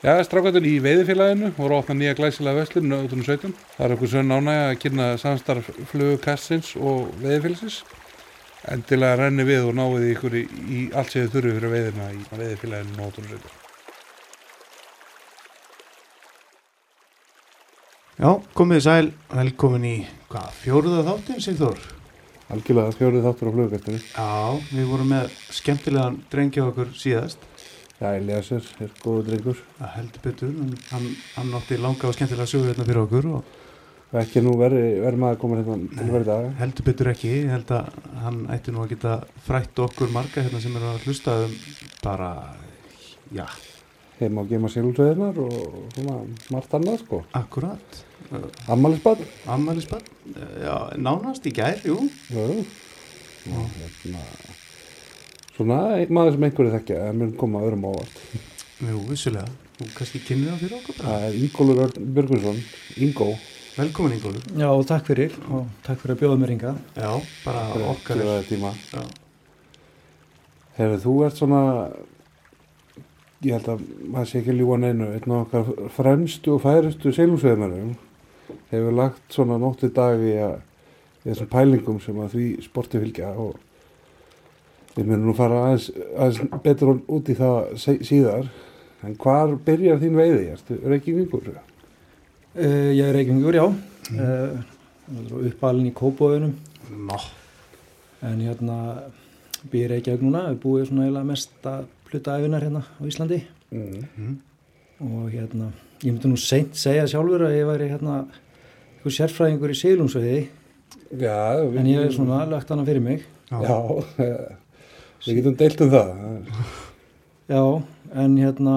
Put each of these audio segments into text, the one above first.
Já, strákvættur í veiðifélaginu voru að opna nýja glæsilega veslun 2017. Það er okkur sönn ánægja að kynna samstarf flugkassins og veiðifélagsins. Endilega renni við og náðu ykkur í, í allt þið þurfu fyrir veiðina í veiðifélaginu 2017. Já, komið sæl, velkomin í hvað, fjóruða þáttin, Sigþór? Algjörlega fjórið þáttur á flugkastinu. Já, við vorum með skemmtilegan drengja okkur síðast, Já, Eliasur er góður drengur. það heldur betur, hann, hann átti langa og skemmtilega sögu hérna fyrir okkur og ekki nú verið veri maður að koma hérna til verið dag. heldur betur ekki, ég held að hann ætti nú að geta frætt okkur marga hérna sem eru að hlusta um bara, já, Heima á gema sílúsveðinar og svona margt annað sko. akkurat, Ammælisbann. ammælisbann, já, nánast í gær, jú, Já, já. Hérna, svona einn maður sem einhverju þekkja en mun koma öðrum ávart. jú, vissulega, þú kannski kynir það fyrir okkur. Það er Ingólfur Örn Björgvinsson, Ingó. Velkomin Ingólfur. Já, takk fyrir og takk fyrir að bjóða mér hinga. Já, bara fyrir okkar er, Hefur þú ert svona, ég held að maður sé ekki ljúa neinu, einn af okkar fremstu og færustu seilumsveðnarum hefur lagt svona nótti dag í, að, í þessum pælingum sem að því sporti fylgja og við myndum nú fara aðeins, aðeins betur út í það síðar. En hvar byrjar þín veiði? Ertu reykingingur? Uh, ég er reykingur, já, uh, uppalinn í Kópavöðunum Nó, en hérna býr Reykjavík núna, við búið svona eiginlega mest að hluta æfinar hérna á Íslandi Mm. og hérna, ég myndi nú seint segja sjálfur að ég væri hérna einhver sérfræðingur í sílungsveiði Já, en ég er svona lagt hana fyrir mig. Já, eh, við getum deilt um það. Já, en hérna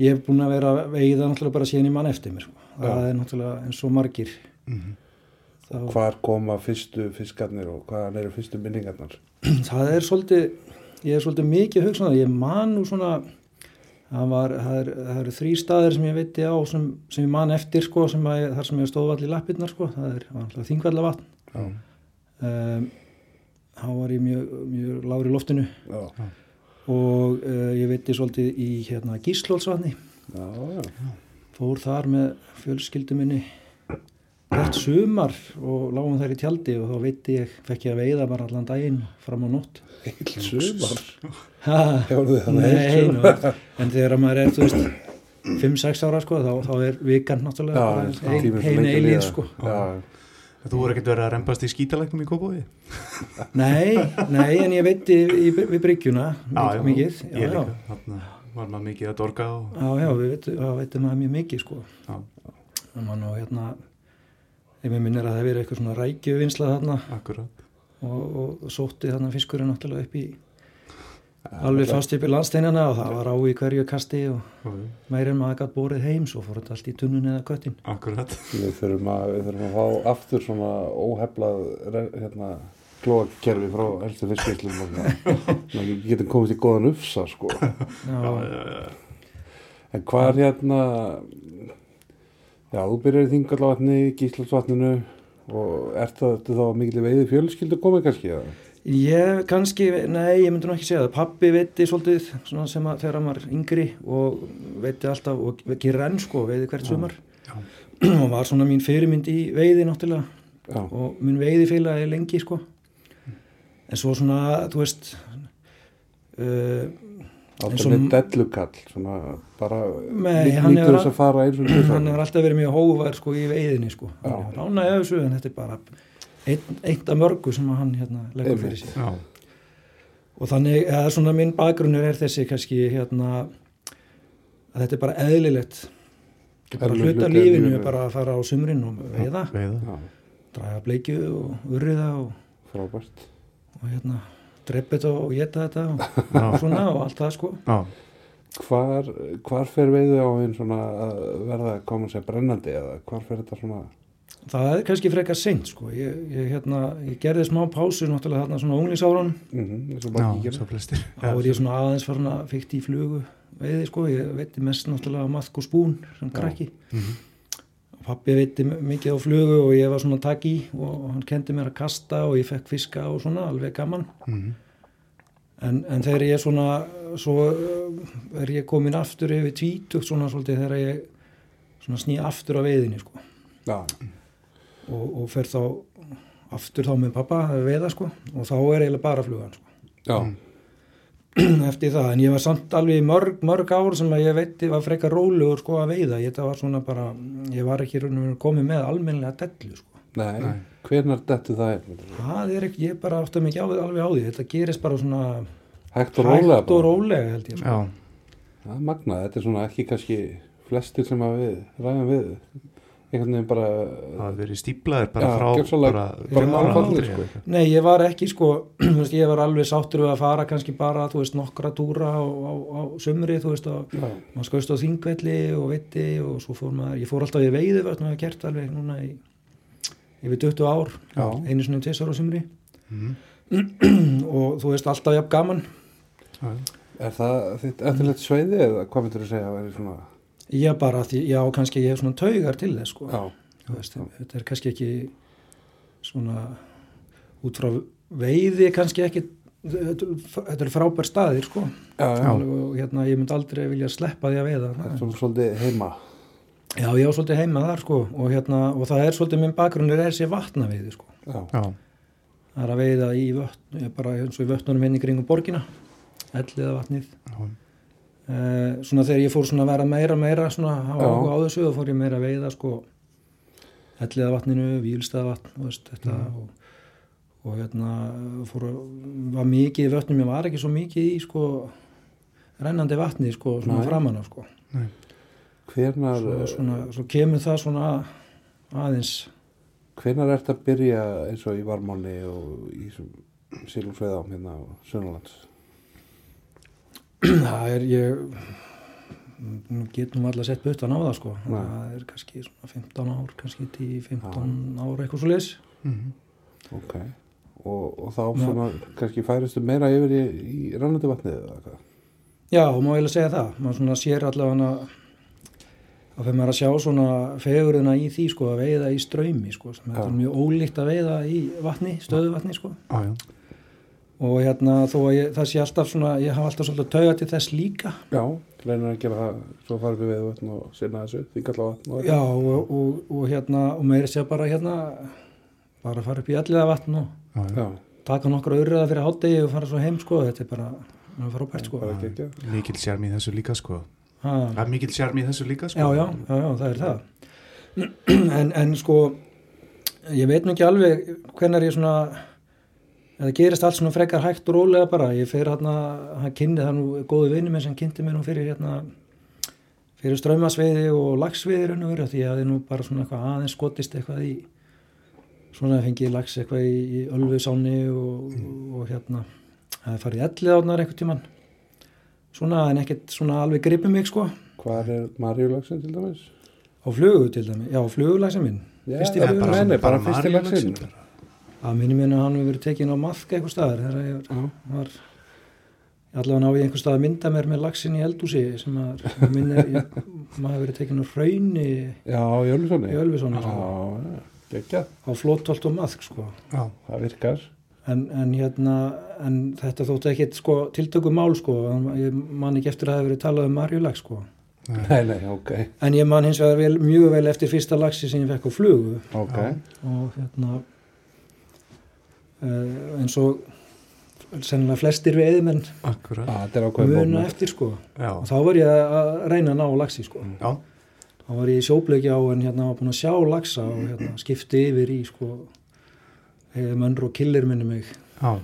ég hef búin að vera veiða náttúrulega bara síðan í mann eftir mér. sko. Það er náttúrulega eins og margir. Þá, Hvar koma fyrstu fiskarnir og hvaðan eru fyrstu minningarnar? það er svolítið, ég er svolítið mikið að hugsa um ég man nú svona, það, var, það, er, það eru þrý staðir sem ég veitti á sem, sem ég man eftir sko, sem að, þar sem ég stóð allir lappirnar sko, það er þingvallavatn, Já, um, þá var ég mjög, mjög lágur í loftinu já, og uh, ég veitti svolítið í hérna já. fór þar með fjölskyldu minni hvert sumar og lágum þær í tjaldi og þá veitti ég, fekk ég að veiða bara allan daginn fram á nótt. Eill sumar. Nei, en þegar maður er, þú veist, 5-6 ára, sko, þá, þá er vikan náttúrulega Já, bara já, ein, tíminn svo ein lengi að eilíð, sko. Já, þú voru ekkert verið að rempast í skítalæknum í Kópói? Nei, nei, en ég veitti í, við bryggjuna mikið. Já, Ég líka, þarna var maður mikið að dorga og... já, já, við veitum, maður mjög mikið, sko. Já, En mann og hérna, ef mér minnir að það hefur verið eitthvað svona rækjuvinnsla þarna akkurat. og, og sótti þarna fiskurinn náttúrulega upp í, alveg fast upp í landsteinana og það var á í hverju kasti og meir en maður gætt borið heim, svo fór þetta allt í tunnun eða köttin. Akkurat. við þurfum að, við þurfum að fá aftur svona óheflað hérna, klóakerfi frá helstu svona. við getum komist í góðan ufsa sko. Já, En hvað er hérna, já, þú byrjar í þingallavatni, gíslasvatninu og ert það ertu þá mikil veiði fjölskyldu komið kannski? Ja? Ég kannski, nei, ég myndi nú ekki segja það. Pappi veitti svolítið svona sem að þegar hann var yngri og veitti alltaf og gerir enn sko, veiði hvert sumar. Já. og var svona mín fyrirmynd í veiði náttúrulega Já, og minn veiði félagi lengi sko. En svo svona, þú veist, uh, alltaf eins og- með dellukall, svona bara lítur þess að fara eins og tvisvar. hann hefur alltaf verið mjög hóvar sko í veiðinni sko. Ránaði þessu en þetta er bara eitt af mörgu sem að hann hérna leggur fyrir sig. Já, og þannig að svona minn bakgrunnur er þessi kannski hérna að þetta er bara eðlilegt þetta er bara hluta lífinu lífinu. bara að fara á sumrin og veiða veiða. Já, draga bleikju og urriða og, frábært. og hérna drepa þetta og geta þetta og, Já. og svona og allt það sko Já, Hvar, hvar fer veiði á einn svona að verða að koma sér brennandi eða hvar fer þetta svona það er kannski frekar seint sko. Ég, ég, hérna, ég gerði smá pásu náttúrulega þarna svona unglingsárun mm -hmm, þá er ég svona aðeins farin að fykti í flugu veiði sko, ég veitti mest náttúrulega á maðk og spún sem krakki. Mhm. Pappi veitti mikið á flugu og ég var svona að taka í og hann kendi mér að kasta og ég fekk fiska og svona alveg gaman. Mhm. en, en þegar ég svona svo uh, er ég komin aftur yfir tvítugt svona svolítið þegar ég svona sný aftur á veiðinni sko. Já, og, og fer þá aftur þá með pappa að veiða sko og þá er eiginlega bara flugan sko. Já, eftir það, en ég var samt alveg mörg, mörg ár sem að ég veitti var frekar rólegur sko að veiða, ég þetta var svona bara ég var ekki komið með almennilega dellu sko, nei, Nei. hvenar dettu það er? það er ekki ég bara átti á, alveg á því, þetta gerist bara svona Hægt og rólega hægt og rólega held ég sko. Já, Það er magnað, þetta er svona ekki kannski flestir sem að við ræðum við einhvern veginn bara það hafa verið stíplaðir bara Já, frá bara, bara náfallið, aldri sko. Nei, ég var ekki sko, ég var alveg sáttur við að fara kannski bara, þú veist, nokkra túra á, á, á sumri, þú veist, maður skoðist á þingvelli og veitti og svo fór maður, ég fór alltaf í veiði vart maður gert alveg núna í yfir 20 ár, Já. einu svona tvisar á sumri Mhm. og þú veist alltaf jafn gaman Já, er það þitt eftirleitt sveiði eða hvað myndur þú segja að vera svona já bara því, já kannski ég hef svona taugar til þess sko, já, þú veist, þetta er kannski ekki svona út frá veiði kannski ekki þetta þetta eru frábær staðir sko. Já, já, og hérna ég myndi aldrei vilja sleppa því að veiða það er svona svolítið heima. Já ég á svolítið heima þar sko. Og hérna og það er svolítið minn bakgrunnur er þessi vatnaveiði sko. Já, já, það er að veiða í vötn ég er bara eins og í vötnunum inn í kringum borgina. Elliða vatnið. Já, eh, svona þegar ég fór svona að vera meira meira svona á, á þessu þá fór ég meira að veiða sko elliða vatninu, vílstaða vatn veist, þetta og, og hérna fór að var mikið í vötnum, ég var ekki svo mikið í sko rennandi vatni sko svona Nei. framan á sko. Nei, hvenar svo, svona, svo kemur það svona aðeins. hvenar ert að byrja eins og í varmáni og í sílumsveið á hérna á Sönnalands það er ég nú get nú allar sett butan á það sko Nei. það er kannski svona 15 ár kannski 10-15 ár eitthvað svo leis Mhm. ok og, og þá Já. svona kannski færistu meira yfir í, í rannandi vatnið eða hvað já, má eiginlega segja það maður svona sér allavega að fyrir maður að sjá svona fegurina í því sko að veiða í ströymi sko sem þetta Já. er mjög ólíkt að veiða í vatni, stöðu vatni sko já, já, og hérna þó að ég, það sé alltaf svona ég hafa alltaf svolítið tauga til þess líka. Já, reynir að gera það svo farið við við vatn og sinna þessu vatn og já og, og, og hérna og meiri sé bara hérna bara fara upp í alliða vatn og já, taka nokkra urriða fyrir hátegi og fara svo heim sko, þetta er bara það er frábært sko. Ekki Mikil sjarm í þessu líka sko. Er mikil sjarm í þessu líka sko. Já, já, já, já, það er það. En, en sko ég veit nú ekki alveg hvenær ég svona það gerist allt svona frekar hægt og rólega bara. Ég fer hérna, hann kynni það nú góðu vinni minn sem kynnti mér nú fyrir hérna fyrir ströymasveiði og lagsveiði raun og veru því að það er nú bara svona eitthvað aðeins skotist eitthvað í svona fengið lags eitthvað í, í Ölfusáni og, og hérna það er farið ellið átnar einhvern tíman svona en ekkert svona alveg gripið mig sko. Hvað er Marjulagsin til dæmis? Á flugu til dæmi, já flugulagsin minn. Já, bara, bara bara. Að minni minna hann hefur verið tekin á maðka eitthvað staðar þegar ég Já. var allavega ná ég einhver stað að mynda mér með lagsin í eldúsi sem að minni, maður hefur verið tekin á hrauni já, í Ölfusoni í Ölfusóni já, sko, já, geggjað, á flóttolt og maðk sko. Já, það virkar en, en hérna en þetta þótti ekkit sko, tiltöku mál sko, ég man ekki eftir að það hefur verið talað um marjulag sko. nei, nei, nei, ok, en ég man hins vegar vel, mjög vel eftir fyrsta lagsi sem ég fekk á flugu ok Já. og hérna uh, eins og sennilega flestir veiðmenn akkurat. Ah, er muna eftir sko. Já, og þá var ég að reyna að ná lagsi sko. Já, þá var ég í sjóbleiki á en hérna var búin að sjá lagsa og hérna skipti yfir í sko mönnur og killir minni mig. Já,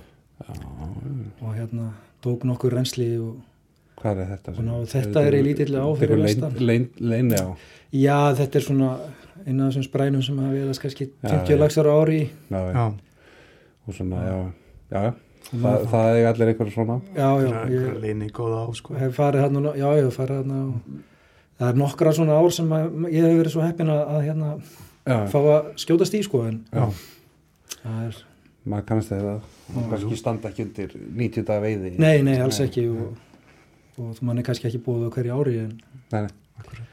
og hérna tók nokkur reynsli og hvað er þetta? Og ná, þetta er í lítilli á fyrir vestan. leini á. Já þetta er svona eina af þessum sprænum sem hafa veðast kannski Já, 50 já. lagsar á ári. Í. já, já. Og svona, já, já, já. Og Þa, maður- það er allir einhverju svona. Já já Það er ég, á sko. hef farið hérna já ég hef farið hérna og það er nokkra svona ár sem að, ég hef verið svo heppin að, að hérna já, fá að skjótast í sko en já, það er maður kannast þegar það. Kannski standa ekki undir 90 daga veiði. Nei, nei, alls ekki og, og þú mann er kannski ekki búið á hverju ári en nei, nei.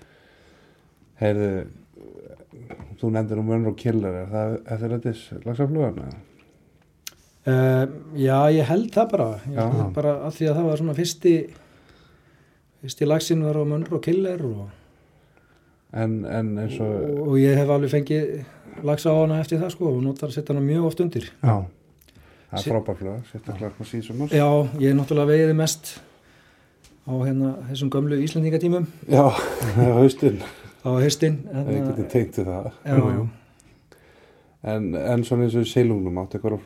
Heyrðu þú nefndir um og Killer er það eftir þetta lagsaflugan? uh, Uh, já, ég held það bara, ég Já. held bara að því að það var svona fyrsti fyrsti lagsin var á Mönr og Killer og, En, en eins og, og, og ég hef alveg fengið lagsa á hana eftir það sko og notar að setja hana mjög oft undir Já, það er frábærflöða, sérstaklega hvað síðan sumar. Já, ég er náttúrulega veiði mest á hérna þessum gömlu Íslandingatímum Já, er haustinn, á haustin það er getið tengt við það. já, jú. En, en svona eins og í seilungnum, áttu eitthvað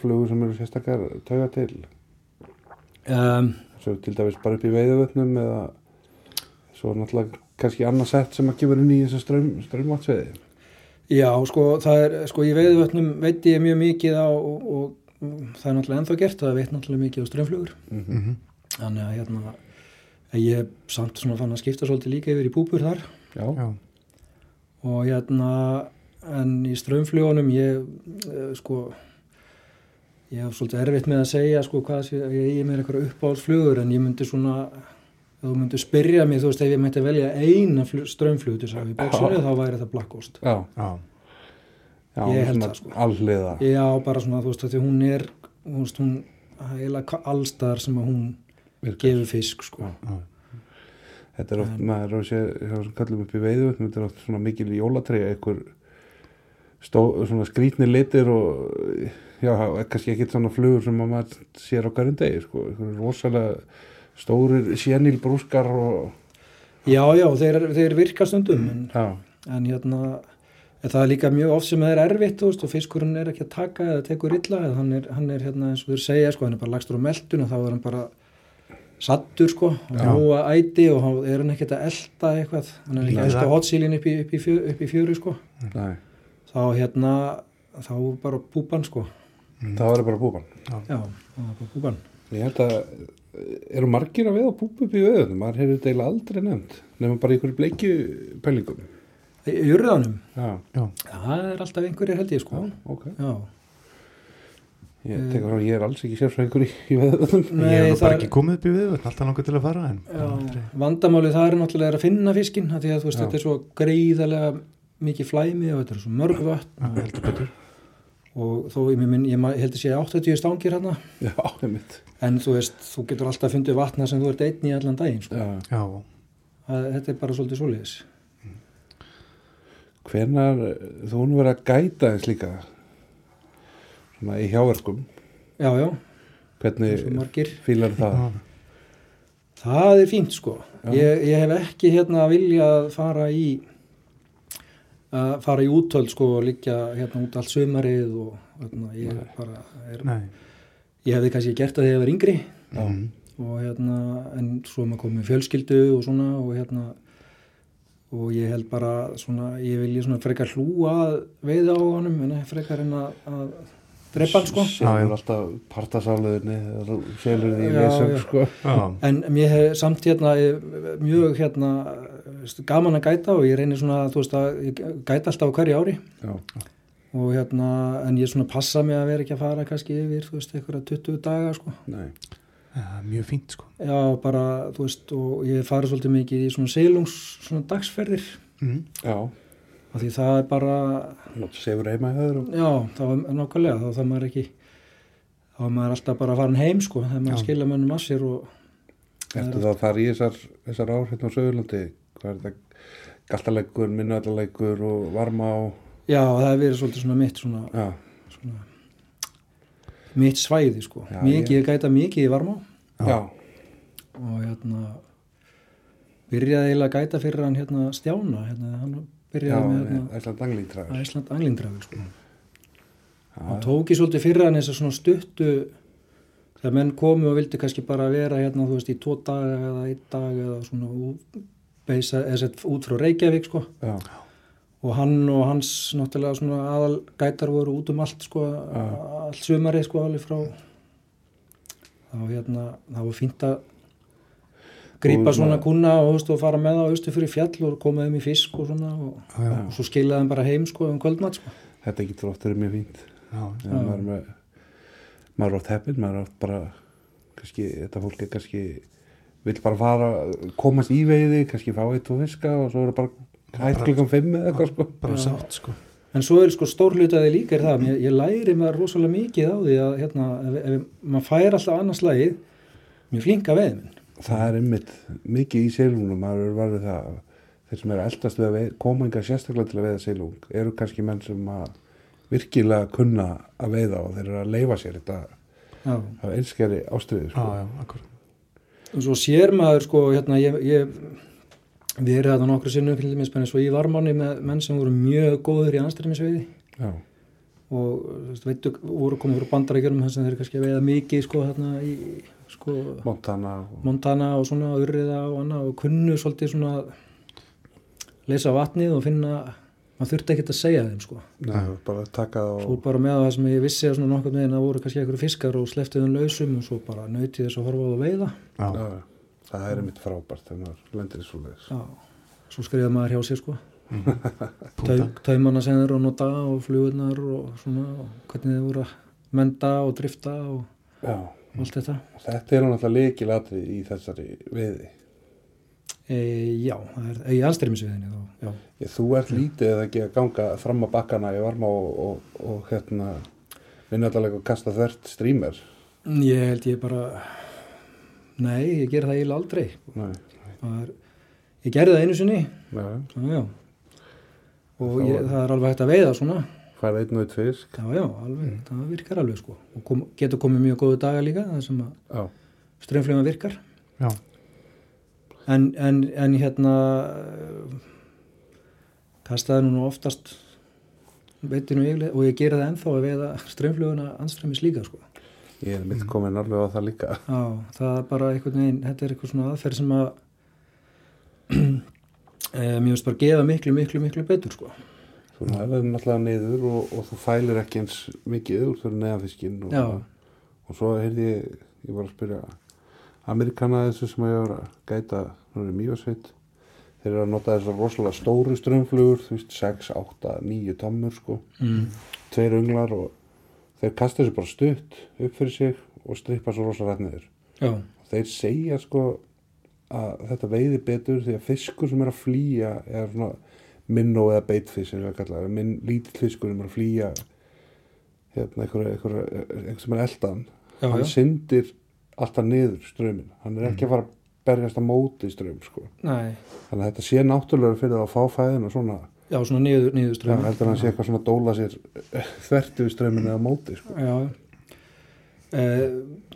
flugur sem eru sérstaklega tauga til? um, Svo til dæmis bara upp í veiðuvötnum eða svo náttúrulega kannski annað sett sem að kemur inn í þessa ströym, ströymvatsveiði. Já, sko, það er, sko, í veiðvötnum veit ég mjög mikið á og, og það er náttúrulega ennþá gert, það veit náttúrulega mikið á strömmflugur Mm mhm, þannig að hérna ég samt svona fann að skipta svolítið líka yfir í búbur þar. Já, já, og hérna en í strömmflugunum ég eh, sko ég hef svolítið erfitt með að segja sko hvað sé, ég eigi mér eitthvað uppáhaldsflugur en ég myndi svona ef þú myndi spyrja mig, þú veist, ef ég mætti velja eina strömmflugur til að við bóksinu þá væri það Black Ghost já, já, já, Ég held það, sko. alliða. Já, bara svona, þú veist, því hún er þú veist, hún heila allstar sem að hún virkar. gefur fisk, sko. Já. Þetta er oft, maður er að sem kallum upp í veiðuvötnum, þetta er oft svona mikil einhver stó, svona skrítni litir og já, kannski ekkert svona flugur sem að maður sér á hverjum degi, sko, rosalega stórir sjenil brúskar og, Já, já, þeir, þeir virka stundum, en, en hérna, en það er líka mjög oft sem það er erfitt, þú veist, og fiskurinn er ekki að taka eða tekur illa, eða hann er, hann er hérna eins og þeir segja, sko, hann er bara lagstur á meldun og þá er hann bara sattur, sko, og að æti og þá er hann ekkert að elda eitthvað, hann er Nei, að elda hotsílin upp í, í í fjöru, sko, næ, þá hérna, þá bara púpan, sko, það var bara búban. já, það er bara púpan. Ég held að eru margir að veiða púpu upp í veiðunum, maður hefur þetta eiginlega aldrei nefnd, nefnum bara einhverju bleikju pælingum. Í já, það er alltaf einhverjir held ég, sko, já, ok. já. Ég, tekur frá, ég er alls ekki sérfræðingur í, í veiðunum. ég hef bara ekki komið upp í við, alltaf langar til að fara en Já, vandamálið það er náttúrulega að finna fiskinn af því að þú veist Já. þetta er svo greiðarlega mikið flæmi og þetta er svo mörg heldur betur og þó ég, minn, ég ma- held að sé 80 stangir hérna. En þú veist, þú getur alltaf fundið vatna sem þú ert einn í allan daginn sko. Já. Já, að, þetta er bara svolítið svoleiðis. Hvenar, þú hún verið að gæta eins líka? Svona í hjáverkum? Já, já, hvernig fílar það? Já, það er fínt sko. Ég, ég hef ekki hérna viljað fara í að fara í útöld sko og liggja hérna út allt sömarið og hérna, ég Nei. bara er, nei ég hefði kannski gert það þegar ég var yngri. Mhm. og hérna en svo maður komið fjölskyldu og svona og hérna og ég held bara svona ég vil ég svona frekar hlúa að veiða á honum en frekar en að, að drepa hann sko Já, já. Alltaf partasáluðinni selur því já. sko. En mér hef samt hérna eh, mjög hérna veist, gaman að gæta og ég reynir svona þú veist að ég gæta alltaf hverju ári. Já, og hérna en ég svona passa mig að vera ekki að fara kannski yfir þú veist einhverja 20 daga sko. Nei. Já, mjög fínt sko. Já bara þú veist og ég fara svolítið mikið í svona seilungs svona dagsferðir. Mm. Já, af því það er bara sefur heima í höðrum Já, það var nákvæmlega, þá það maður ekki þá maður alltaf bara farin heim sko, þegar maður skilja mönnum að sér og það að fara í þessar, þessar ár hérna á Söðurlandi Hvað er þetta? Galtaleggur, minnuallaleggur og varma á já, það hefur verið svolítið svona mitt svona, svona mitt svæði sko, Já, mikið, ég- gæta mikið í varmá já, og hérna byrjaði eiginlega að gæta fyrir hann hérna Stjána, hérna hann byrjaði með hérna Æsland Anglingtræður. Æsland Anglingdrafi sko. Já, hann tók í svolítið fyrir hann þess að svona stuttu þegar menn komu og vildi kannski bara vera hérna þú veist í tvo daga eða einn dag eða svona beisa, eða út frá Reykjavík sko. Já, og hann og hans náttúrulega svona aðal gætar voru út um allt sko allt sumarið sko alveg frá þá hérna það var fínt að grípa Og svona kuna og, þú veist, og fara með það austu fyrir fjall og koma þeim í fisk og svona og, Já, já, og svo skilaði þeim bara heim sko um kvöldmatt sko. Þetta getur oft verið mjög fínt. Já, maður, er með, maður er oft heppin, maður er oft bara kannski, þetta fólk er kannski vill bara fara, komast í veiði kannski fá eitt og fiska og svo er það bara hætt klukkan fimm eða eitthvað sko. Bara sátt sko. En svo er sko stór hlutaði líka er það, ég, ég læri maður rosalega mikið á því að hérna, ef, ef maður fær alltaf annars lagið mjög flinka veið minn það er einmitt mikið í seilunum maður er varðið það. Að þeir sem eru eldast við að koma enga sérstaklega til að veiða seilung eru kannski menn sem að virkilega kunna að veiða og þeir eru að leifa sér þetta. Já. af einskjari ástriði Já, sko. já, akkur og svo sér maður sko hérna ég, ég við erum þetta nokkru sinnum dæmis bara eins og í varmáni með menn sem voru mjög góður í anstæðmisveiði já, og veitu, voru komið frá bandarækjunum þess að þeir kannski veiða mikið sko hérna í sko Montana og, Montana og svona urriða og annað og kunnu svolítið svona að leysa vatnið og finna maður þurfti ekkert að segja þeim sko. Neða, bara taka það svo og bara með það sem ég vissi að svona nokkurn veginn að voru kannski einhverju fiskar og sleftið um lausum og svo bara nöyti þess að horfa á það að veiða. Já, já, það er einmitt frábært þegar maður lendir í svo leiðis Já, svo skrifa maður hjá sér sko. Þeir eru að nota og flugurnar og svona og hvernig þeir voru að menda og drifta og já, allt þetta? Þetta er náttúrulega leikilatri í þessari veiði. E, Já, það er í anstæðmisviðinni þá, já. Ég, þú ert lítið eða ekki að ganga fram á bakkana í varma og, og, og hérna vinnaðalega og kasta þvert strímer Ég held ég bara Nei, ég ger það eiginlega aldrei. Nei, það er, Ég gerði það einu sinni. Já, Já, já. Og ég, það er alveg hægt að veiða svona færði einn og eitt fisk. Já, já, alveg, það virkar alveg sko. Og kom, getur komið mjög góðu dagar líka það sem að strömmflöma virkar. Já, en, en, en hérna kastaði nú oftast veitinu yfirlega og ég gera það ennþá að veiða strömmflöguna anströmmis líka sko. Ég er mitt komin alveg á það líka. Já, það er bara einhvern veginn, þetta er eitthvað svona aðferð sem að e, mér finnst bara gefa miklu, miklu, miklu betur sko. Þú næðum náttúrulega niður og, og þú fælir ekki eins mikið úr fyrir neðanfiskinn og, Já. og svo heyrði ég, ég var að spyrja Amerikana þessu sem ég var að gæta núna í Mývarsveit þeir eru að nota þessar rosalega stóru strömmflugur þú veist 6, 8, 9 tommur sko Mm. tveir önglar og þeir kasta þessu bara stutt upp fyrir sig og strippa svo rosalega rætt niður Já, og þeir segja sko að þetta veiði betur því að fiskur sem er að flýja eða svona minnó eða beitfisk sem við að kalla það, minn lítill fiskur sem er að flýja hérna einhver, sem er eldan já, hann já. syndir alltaf niður strömin hann er ekki að fara að berjast að móti ström sko. Nei, þannig að þetta sé náttúrulega fyrir að fá fæðin og svona, já, svona niður, niður já, strömm heldur hann sé eitthvað svona að dóla sér þvertu við strömin eða móti sko. Já, e,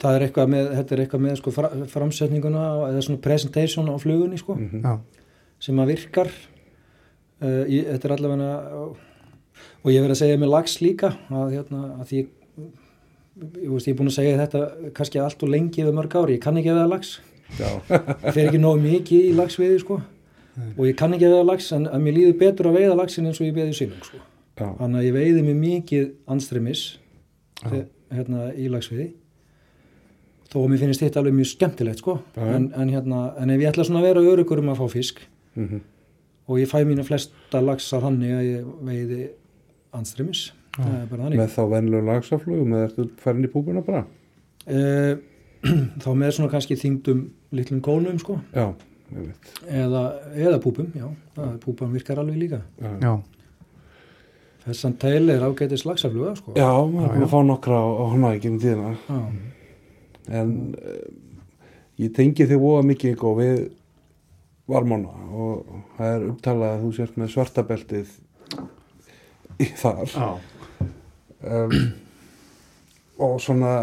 það er eitthvað með, þetta er eitthvað með sko, fra, framsetninguna eða svona presentation á flugunni sko, mm já, sem að virkar e, í, þetta er allavega og ég verið að segja með lags líka að, hérna, að því ég, veist, ég er búin að segja þetta kannski allt og lengi yfir mörg ári, ég kann ekki að veða lags ég fer ekki nógu mikið í lagsveiði sko. Og ég kann ekki að veiða lags en að mér líður betur að veiða lagsin eins og ég veiði sílung sko. þannig að ég veiði mér mikið anstremis hérna í lagsveiði þó að mér finnst þetta alveg mjög skemmtilegt sko. En, en, hérna, en ef ég ætla svona að vera örugur um að fá fisk mm og ég fæ mínu flesta lagsar hannig að ég veiði þannig. Með þá venlu lagsaflugum eða ertu farin í púbuna bara? E, þá með svona kannski þingdum litlum kólum sko. Já, eða, eða púpum, já, púpan virkar alveg líka. Já, já, Þessan teil er ágætis lagsafluga sko. já maður er að fá nokkra á, á hana ekki um tíðina. Já. en uh, ég tengi þig voða mikið eitthvað við varmána og það er upptalað að þú sért með svartabeltið í þar. Um, og svona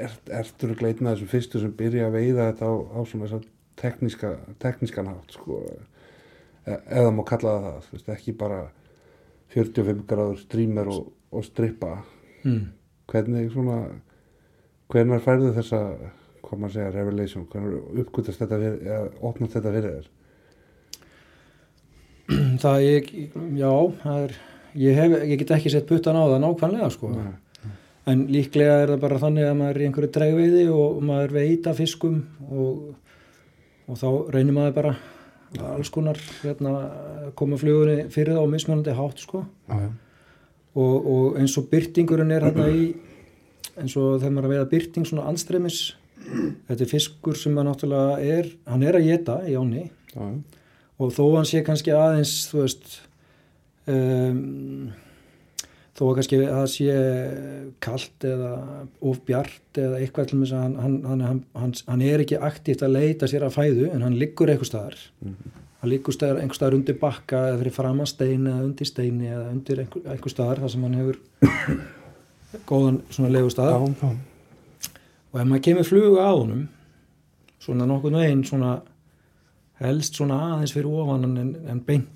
er, ertur gleitna þessum fyrstu sem byrja að veiða þetta á, á svona þess að tekníska, teknískan hátt sko. E eða má kalla það það, ekki bara 45 gráður streamer og, og strippa. Mm. hvernig svona hvernig færðu þessa hvað maður segja, revelation, hvernig uppgötast þetta fyrir, eða opnast þetta fyrir þér Það ég, já, það er, ég, hef, ég get ekki sett puttan á það nákvæmlega sko. Nei. En líklega er það bara þannig að maður er í einhverju dregveiði og maður veit að fiskum og, og þá reynir maður bara alls konar hérna, koma flugunni fyrir það á mismunandi hátt sko. já, og, og eins og byrtingurinn er hérna í eins og þegar maður er að veiða byrting svona anstremis þetta er fiskur sem maður náttúrulega er hann er að geta í áni já, og þó hann sé kannski aðeins þú veist um, þó að kannski að sé kalt eða ofbjart eða eitthvað til þess að hann, hann, hann, hann, hann er ekki aktíft að leita sér að fæðu en hann liggur eitthvað staðar hann liggur staðar, einhver staðar undir bakka eða fyrir fram að steini eða undir steini eða undir einhver, einhver staðar þar sem hann hefur góðan svona. Já. Og ef maður kemur fluga á honum svona nokkuð veginn svona helst svona aðeins fyrir ofan hann en, en beint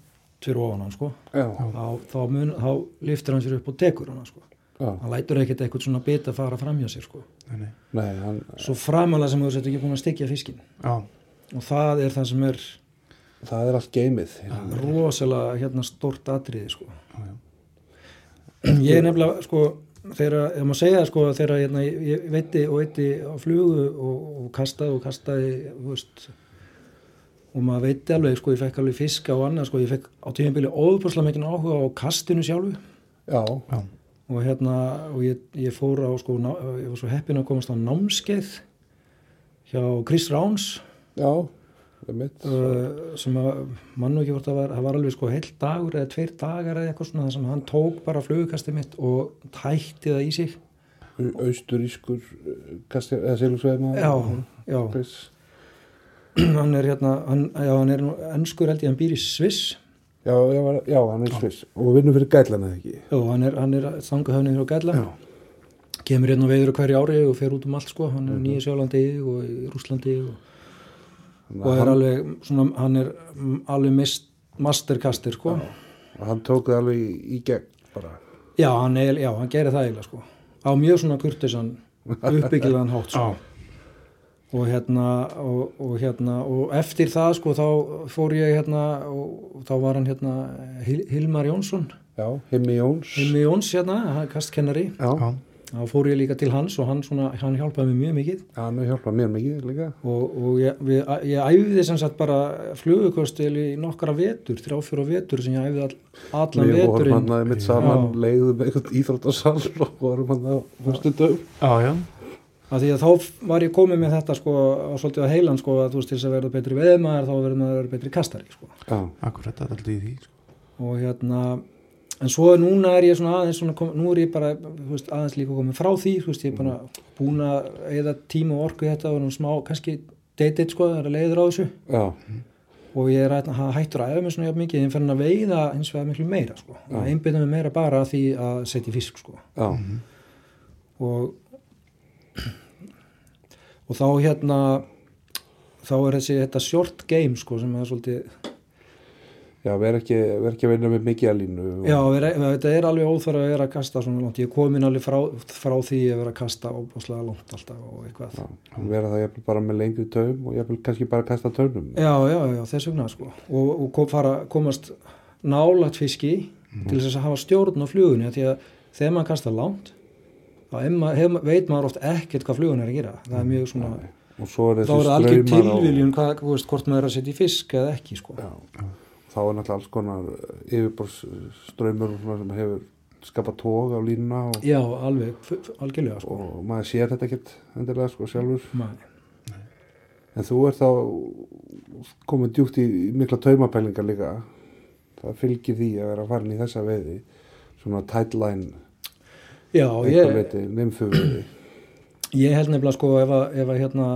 fyrir ofan hann sko Já, þá, þá, mun, þá liftir hann sér upp og tekur hann sko. já, hann lætur ekkert eitthvað svona bit að fara framhjá sér sko. Nei, nei. nei, hann, svo framalega sem þú sett ekki búin að stikja fiskin Já, og það er það sem er það er allt geimið. rosalega hérna stort atriði sko. já, já. ég er nefnilega sko þegar, ef maður segja sko þegar hérna, ég, ég veiti og veiti á flugu og, og kastaði og kastaði veist og maður veiti alveg sko, ég fekk alveg fiska og annað sko, ég fekk á tímabili óbúrslega mikið áhuga á kastinu sjálfu Já, já. og hérna og ég, ég fór á sko, ná, ég var svo heppin að komast á námskeið hjá Chris Ráns já. Uh, sem að mann og ekki hvort það var, það var alveg sko heill dagur eða tveir dagar eða eitthvað svona þar sem hann tók bara flugukastið mitt og tætti það í sig Austurískur, kastir, eða Silvsveima. já, já, hann er hérna hann, já, hann er nú ennskur held ég, hann býr í Sviss Já, já, já, hann er sviss. Og vinnur fyrir gætlana ekki. já, hann er, er þangahöfnið frá Gæla Já. kemur hérna veiður á hverju ári og fer út um allt sko, hann er í Nýja Sjálandi og í Rúslandi og, og er hann, alveg svona, hann er alveg mist, masterkaster sko og hann tók það alveg í, gegn bara. Já, hann, er, já, hann gerir það eiginlega sko. Á mjög svona kurtisan uppbyggilegan hátt sko. og hérna og, og hérna og eftir það sko þá fór ég hérna og, þá var hann hérna Hil Hilmar Jónsson Já, Himmi Jóns. Hilmi Jóns hérna, hann er kastkennari Já, Já, þá fór ég líka til hans og hann, svona, hann hjálpaði mér mjög mikið hann hefur hjálpað mér mikið líka. og, og ég, við, ég æfði sem sagt bara flugukostil í nokkara vetur, þrjá fjóra vetur sem ég æfði all, allan Við vorum veturinn hann aðeins mitt saman, Já. leiðum eitthvað íþróttasal og vorum hann að fyrstu dög. að því að þá var ég komið með þetta sko á svolítið á heilan sko að þú veist til þess að verða betri veðmaður þá verður maður að betri kastari sko Já, Akkurat, það er alltaf í því sko. og hérna en svo núna er ég svona aðeins svona, kom, nú er ég bara veist, aðeins líka komið frá því veist ég er bara búin að eða tíma og orku þetta og smá kannski dated sko það er að leiður á þessu. Já, og ég er að hættur að æfa mig svona mikið en fyrir að veiða eins og miklu meira sko. Að einbyrða mig meira bara að því að setja fisk sko. Já, og og þá hérna þá er þessi þetta short game sko sem er svolítið já, verð ekki, ver ekki að vinna með mikið að línu. og- já, þetta er alveg óþvara að vera að kasta svona langt, ég er komin alveg frá, frá því að vera að kasta óbúslega langt alltaf og eitthvað. Já, vera það jafnvel bara með lengri taum og jafnvel kannski bara kasta taumnum. já, já, já, þess vegna sko. Og, og kom, fara, komast nálat fiski til þess að hafa stjórn á flugunni að þegar maður kasta langt þá maður, veit maður oft ekkert hvað flugun er að gera. Það er mjög svona, Og svo er þá er það algjör tilviljun hvort maður er að setja í fisk eða ekki sko. Já, þá er náttúrulega alls konar yfirborðsströymur og svona sem hefur skapað tóg á línuna og, Já, alveg, algjörlega sko. og maður sér þetta ekkert endilega sko sjálfur. Nei. En þú er þá komið djúpt í mikla taumapælingar líka. Það fylgir því að vera farin í þessa veiði, svona tightline, Já, ég, veiði. ég held nefnilega sko ef að, ef að hérna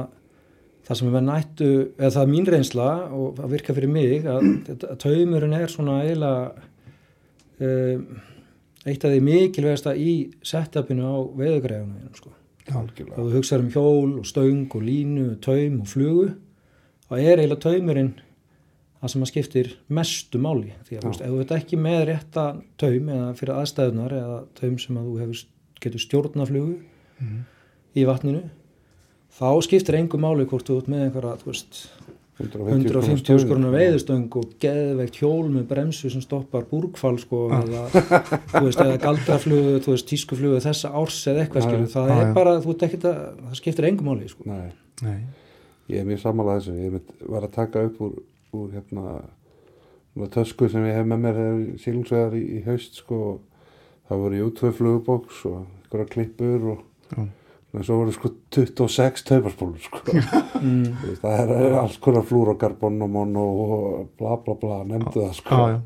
það sem er nættu, eða það er mín reynsla og það virka fyrir mig að, að taumurinn er svona eiginlega um, eitt af því mikilvægasta í setupinu á veiðugræðunum sko. Algjörlega. þú hugsaður um hjól og stöng og línu, taum og flugu þá er eiginlega taumurinn það sem að skiptir mestu máli því að þú veist, ef þú veit ekki með rétta taum eða fyrir aðstæðunar eða taum sem að þú hefur, getur stjórna flugu í vatninu þá skiptir engu máli hvort þú ert með einhverja þú veist, 150 skoruna veiðustöng og geðveikt hjól með bremsu sem stoppar búrkfall sko, eða, þú veist, eða galdraflugu þú veist, tískuflugu þessa árs eða eitthvað skilur, það já, er bara, þú ert ekkert að það skiptir engu máli sko. Nei, Nei, ég er mjög sammálað þessu. Ég mynd, var að taka upp úr, úr hérna, tösku sem ég hef með mér sílungsvegar í, í haust, sko. Það voru jú tvö flugubóks og einhverja klippur og já, en svo voru sko 26 taumarspólur, sko. mm. Þú veist, það er alls konar flúrokarbon og bla bla bla, nefndu það, sko. já, já.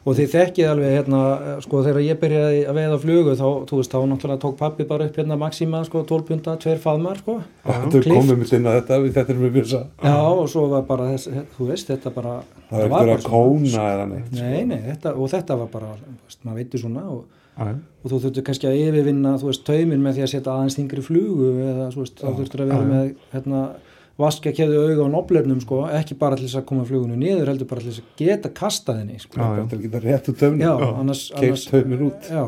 og þið þekkið alveg hérna, sko þegar ég byrjaði að veiða flugu þá, þú veist, þá náttúrulega tók pappi bara upp hérna Maxima, sko, 12 punta, tver faðmar, sko. Þetta er komið mitt inn að þetta, við þetta erum við byrsa. Já, og svo var bara þess, þú veist, þetta bara... Það er var eitthvað bara að kóna eða neitt. sko. Nei, nei, þetta, og þetta var bara, þú veist, maður veitur svona og. Og þú þurftur kannski að yfirvinna, þú veist, taumin með því að setja aðeins þingri flugu eða, þú veist, þá þurftur að vera já. með, hérna, vaska keðu auga á noflernum, sko, ekki bara til þess að koma flugunni niður, heldur bara til þess að geta kastað henni, sko. Já, já. Þetta ekki það rétt úr töfnum. Já, annars, annars Keift töfnir út. Já,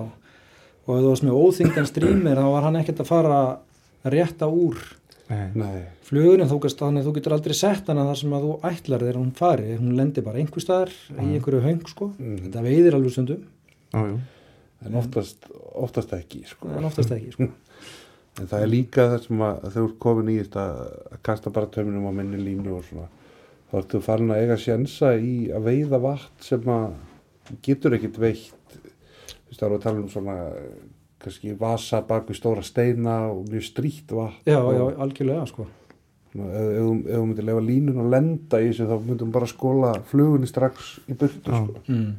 og ef þú varst með óþingdan strýmir þá var hann ekkert að fara að rétta úr Nei. Nei. flugunni þú, gast, þannig að þú getur aldrei sett hana þar sem að þú ætlar þegar hún fari hún lendir bara einhver staðar í einhverju höng sko. Mm. þetta veiðir alveg stundum Já, já. En oftast, oftast ekki, sko. en oftast ekki sko. En það er líka það sem að þú ert komin í þetta að kasta bara tömminum á minni línu og svona. Þá ertu farin að eiga sjensa í að veiða vatn sem að getur ekkit veitt. Þú veist, það eru að tala um svona kannski vasa bak við stóra steina og mjög strýtt vatn. já, já, algjörlega sko. Ef, þú- myndir lefa línun og lenda í þessu þá myndum bara skóla flugunni strax í burtu, Já. sko. mm.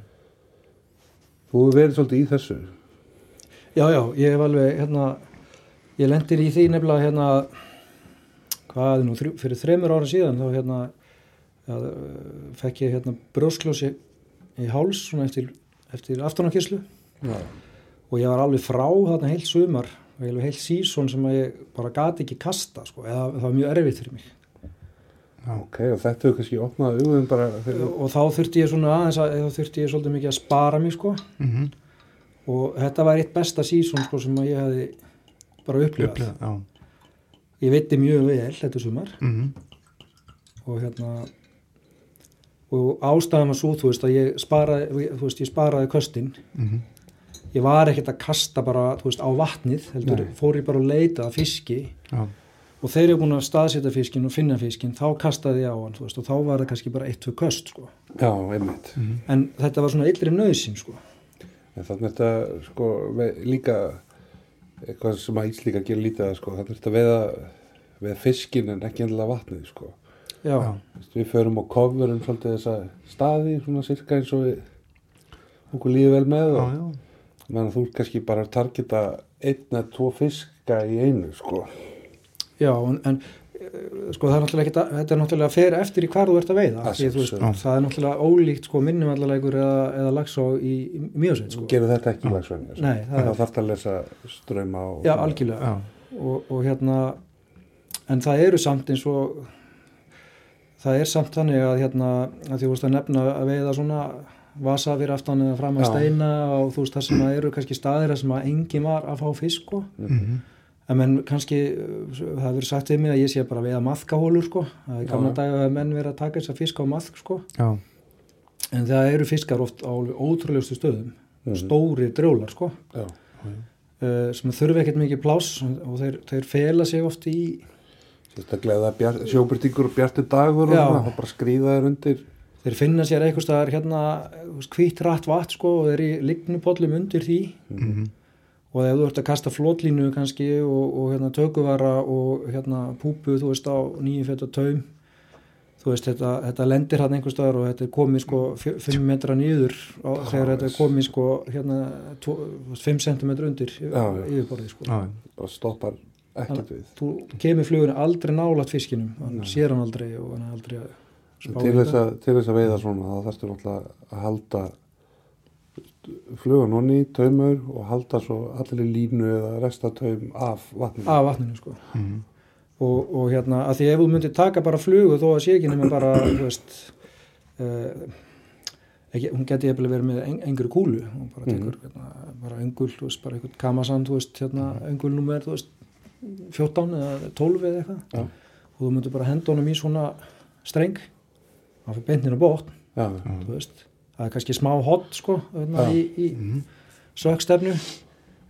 Þú hefur verið svolítið í þessu. já, já, ég hef alveg hérna, ég lendir í því nefnilega hérna hvað er nú, þrjú, fyrir þremur ára síðan þá hérna ja, fekk ég hérna brjóskljósi í háls svona eftir, eftir aftanarkyslu Já. og ég var alveg frá þarna heilt sumar heilt sísón sem ég bara gati ekki kasta sko, eða það var mjög erfitt fyrir mig. Ok, og þetta hefur kannski opnað auðvun bara fyrir... og þá þurfti ég svona aðeins að þá þurfti ég svolítið mikið að spara mig sko Mhm. og þetta var eitt besta sísón sko sem að ég hefði bara upplifað ég veitti mjög vel þetta sumar Mhm. og hérna og ástæðan var svo þú veist að ég sparaði þú veist ég sparaði köstin Mhm. ég var ekkert að kasta bara þú veist á vatnið heldur Nei. fór ég bara að leita að fiski Já. Og þeir eru búin að staðsetja fiskin og finna fiskin þá kastaði ég á hann þú veist, og þá var það kannski bara eitt, tvö köst sko. Já, einmitt. Mhm. en þetta var svona illri nöðsin sko. En þannig er þetta sko líka eitthvað sem að Íslíka gerir lítið að sko, þannig er þetta veða, veða fiskin en ekki endilega vatnið sko. Vist, við förum og coverum svolítið þessa staði svona sirka eins og við okkur líði vel með Já, og já. þú ert kannski bara að targeta einn eða tvo fiska í einu sko. Já en, en eh, sko það er náttúrulega ekki þetta er náttúrulega fer eftir í hvar þú ert að veiða Að því, þú veist, það er náttúrulega ólíkt sko, minnumallalegur eða, eða lagsá í, í mjögsveit Þú sko. gerir þetta ekki í lagsvenni. Nei, það það þarf að lesa ströma og... já, algjörlega Já. og, og hérna en það eru samt eins og það er samt þannig að hérna að þú veist að nefna að veiða svona vasa fyrir aftan eða fram að Já. steina og þú veist það sem að eru kannski staðir þar sem að enginn var að fá fisk sko Mhm. En menn kannski uh, það hefur verið sagt við mig að ég sé bara að veiða maðkahólur sko það er gamla dag að menn verið að taka þess að fisk á maðk sko Já. en það eru fiskar oft á ótrúlegustu stöðum Mhm. stóri drjólar sko Já. uh, sem þurfi ekkert mikið pláss og þeir, þeir fela sig oft í Sérstaklega það bjart, sjóbyrtingur og bjartir dagur og Já. svona, það bara skrýða þér undir. þeir finna sér eitthvað staðar hérna hvít rætt vatn sko og þeir í lignupollum undir því Mhm. Og ef þú ert að kasta flotlínu kannski og, og hérna tökuvara og hérna púpu þú veist á nýju feta taum þú veist þetta, þetta lendir hann einhver staðar og þetta er komið sko 5 metra nýður og þegar þetta er komið sko hérna 5 cm undir yfirborðið sko. Já. og stoppar ekkert við. þú kemur flugunni aldrei nálat fiskinum hann sér hann aldrei og hann er aldrei að spá í Til þess, að, til þess að veiða svona þá þarfstu náttúrulega að halda flugan honni, taumur og halda svo allir línu eða restataum af vatninu. af vatninu sko. Mhm. og, og hérna að því ef þú myndir taka bara flugu þó að sé ekki nema bara þú veist uh, ekki, hún geti eftir verið með en, engri kúlu. Og bara tekur hérna, bara öngul, þú veist, bara einhvern kamasan þú veist, hérna, öngulnúmer þú veist, 14 eða 12 eða eitthvað. Já. og þú myndir bara henda honum í svona streng. Hann fyrir beintin á bótt Já, þú veist, það er kannski smá hot sko, Já. í, í Mhm. sökstefnu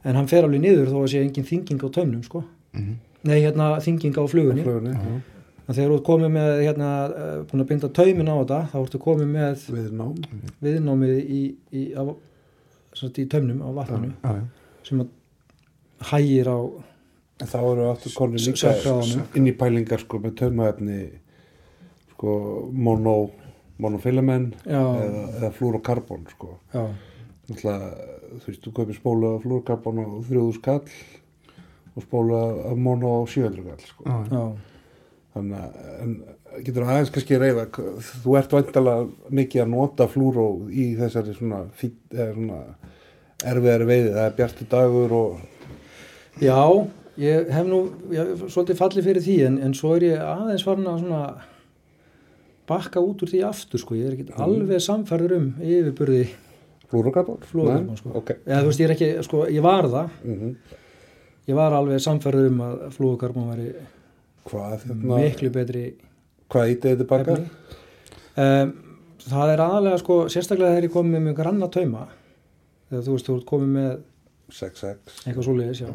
en hann fer alveg niður þó að sé engin þinging á taumnum sko Mhm. nei, hérna, þinging á flugunni flugunni, Já. En þegar þú ert komið með, hérna, eh, búin að binda taumin á þetta, þá ertu komið með við nám. viðnámið í, í, á, sagt, í taumnum á vatninu Já, já. sem að hægir á, En þá eru aftur konur S- líka inn í pælingar sko með taumaefni sko mono, monofilament eða, eða flúrokarbon sko. þú veist, þú kaupir spólu af flúrokarbon á þrjóðu skall og spólu af mono á 700 skall sko. Þannig að en, getur aðeins kannski reyða þú ert vantalega mikið að nota flúró í þessari svona, svona erfiðari veiði. Það er bjarti dagur og já ég hef nú ég, svolítið fallið fyrir því en, en svo er ég aðeins farin að svona bakka út úr því aftur sko, ég er ekki alveg samfærður um yfirburði Flúrokarbon, sko. ok. Eða þú veist ég ekki, sko, ég var það. Mm ég var alveg samfærður um að flúðokarbon væri hvað, hérna, miklu betri hvað ítið þetta efni. Um, það er aðalega sko sérstaklega þegar ég komið með mjög granna tauma. Þegar þú veist þú ert komið með 6-6 eitthvað svoleiðis já.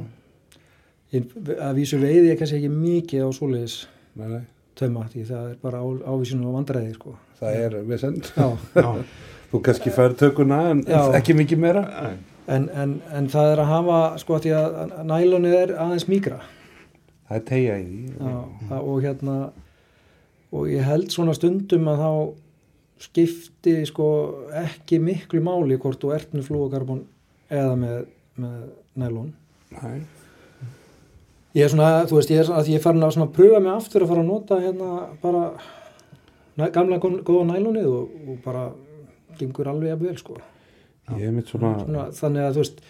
Ég, að vísu veiði ég kannski ekki mikið á svoleiðis. Nei, nei, tauma því það er bara á, ávísinu og vandræði sko. Það er vesend þú kannski fær tökuna en Já. ekki mikið meira. En, en, en það er að hafa sko því að nælonið er aðeins mýgra það er tegja í því. Já, það, og hérna og ég held svona stundum að þá skipti sko ekki miklu máli hvort þú ert með flúokarbon eða með, með nælon. Nei. Ég er svona, þú veist, ég er, að ég er farin að svona pröfa mig aftur að fara að nota hérna bara næ, gamla gó- góða nælonið og, og bara gengur alveg að vel sko ég er mitt svona, svona, þannig að þú veist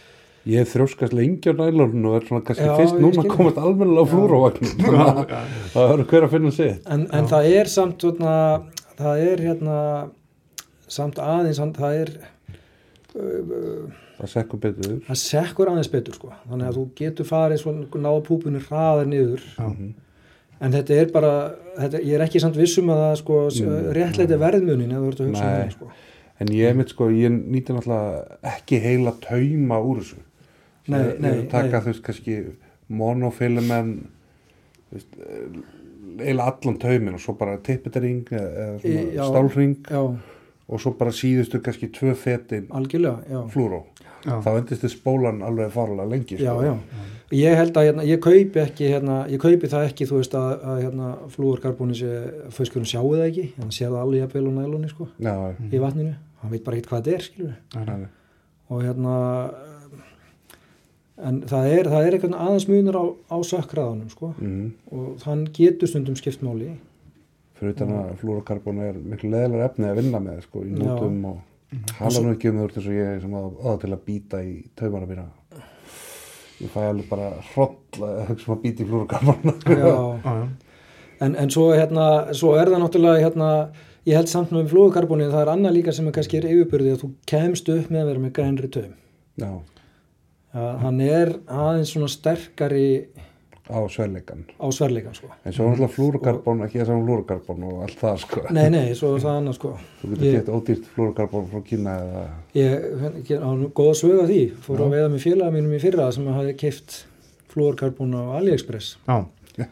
ég er þrjóskast lengi á nælunum og er svona kannski Já, fyrst núna skil. að komast almennilega á Já. flúrovagnin það verður hver að finna sitt en, en það er samt svona, það er hérna samt aðeins hann- það er það sekkur betur það sekkur aðeins betur sko þannig að þú getur farið svona náða púpunni hraðar niður Mhm. en þetta er bara, þetta, ég er ekki samt vissum að það sko Mm. réttleiti verðmunin ef þú ert að hugsa um Nei. það sko en ég mitt sko, ég nýti náttúrulega ekki heila tauma úr þessu Nei, nei, er að taka nei. þú veist kannski monofilament þú veist, eh, eiginlega allan taumin og svo bara tippetering eða stálring já, og svo bara síðustu kannski tvö fetin algjörlega, já. flúró. Já. þá endist þið spólan alveg farlega lengi já, sko. já, ég held að hérna, ég kaupi ekki hérna, ég kaupi það ekki, þú veist að, að hérna, flúorkarbóni sé, fauðskurinn sjáu það ekki. Hann sér það alveg jafnvel og nælunni sko já, í vatninu, hann veit bara ekkert hvað þetta er skilur Nei, nei. já, og hérna en það er, það er eitthvað aðeins munur á, á sökkraðanum sko. Mm. og hann getur stundum skipt máli fyrir utan að flúrokarbon er miklu leðilega efni að vinna með sko, í Já. nótum og hala nú ekki um þau eins og ég sem að aða til að býta í taumana mína. Ég fæ alveg bara hroll að hugsa um að býta í flúrokarbon já, Já, já. en, en svo, hérna, svo er það náttúrulega hérna, ég held samt með flúðukarbónið það er annað líka sem er kannski er yfirbyrði að þú kemst upp með að vera með grænri taum. Já, að hann er aðeins svona sterkari á sverleikan á sverleikan sko. En svo er alltaf flúrokarbon, ekki það saman flúrokarbon og allt það sko. Nei nei, svo er það annað sko. Þú getur gett ódýrt flúrokarbon frá Kína eða ég, ég á nú góða sög af því. Fór að veiða með félaga mínum í fyrra sem hafi keift flúorkarbón á AliExpress. Já. já,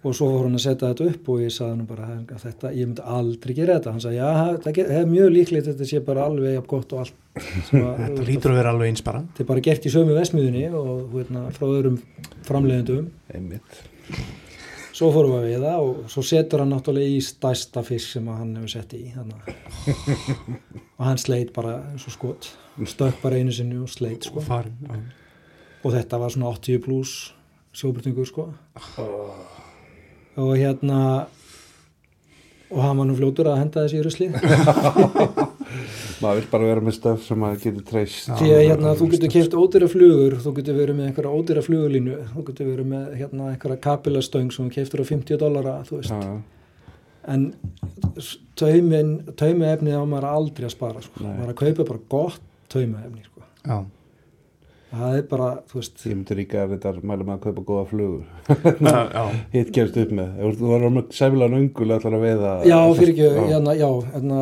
og svo fór hann að setja þetta upp og ég sagði hann bara að þetta, ég myndi aldrei gera þetta. Hann sagði, já, það það er mjög líklegt að þetta sé bara alveg jafn gott og allt sem að- Þetta lítur að vera alveg eins bara. Þetta er bara gert í sömu vesmiðunni og hérna, frá öðrum framleiðendum. Einmitt. Svo fórum við að veiða og svo setur hann náttúrulega í stærsta fisk sem hann hefur sett í og hann sleit bara eins og skot. Stökk bara einu sinni og sleit sko. og þetta var svona 80 pluss sjóbrytningur sko og hérna og hann var nú fljótur að henda þessi í rusli maður vil bara vera með stöf sem maður getur treyst því að hérna þú getur keft ódýra flugur þú getur verið með einhverja ódýra flugulínu þú getur verið með hérna einhverja kapilastöng sem þú keftur á 50 dollara þú veist já, en taumin taumi á maður aldrei að spara sko. Maður að kaupa bara gott taumi sko. Já. Það er bara þú veist ég myndi líka að þetta mæla með að kaupa góða flugur hitt gerst upp með þú var með sæfilega nöngul ætlar að veiða Já, fyrir ekki, Já. hérna, já, hérna,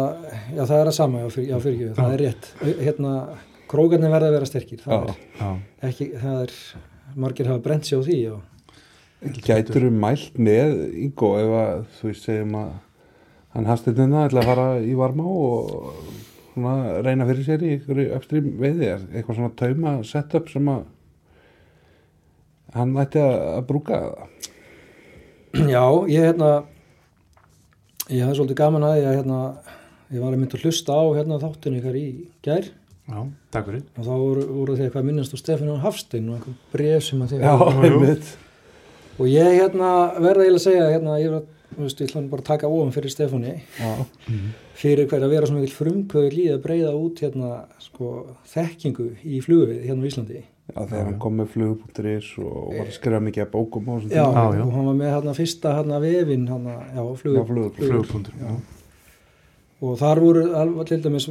já, það er að sama, já, fyrir, já, fyrir ekki, það er rétt. Hérna, krókarnir verða að vera sterkir, það Já. Já. er ekki, það er, margir hafa brent sig á því og Gætur þú mælt með Ingo ef að þú veist segjum að hann hastinn ætla að fara í varmá og svona reyna fyrir sér í einhverju uppstrím veiði. Eitthvað svona tauma setup sem að hann ætti að, að brúka já, ég, hérna, ég hafði svolítið gaman að því að, hérna, ég var að mynda að hlusta á hérna þáttinu ykkar í gær. Já, takk fyrir. Og þá voru, voru þið eitthvað að minnast á Stefán Hafstein og einhver bref sem að þið Já, einmitt. og ég hérna verða eiginlega að segja hérna, ég, var, þú veist, ég ætla nú bara að taka ofan fyrir Stefáni. Já, fyrir hver að vera svona mikil frumkvöður líð að breyða út hérna sko þekkingu í flugvið hérna á Íslandi. Já, þegar hann kom með flug.is og var að skrifa mikið að bókum á þessum já, tíma. Já, já. og hann var með hérna fyrsta hérna vefin hérna, já, flug, Já, flug- Flugpuntur já. og þar voru alveg til dæmis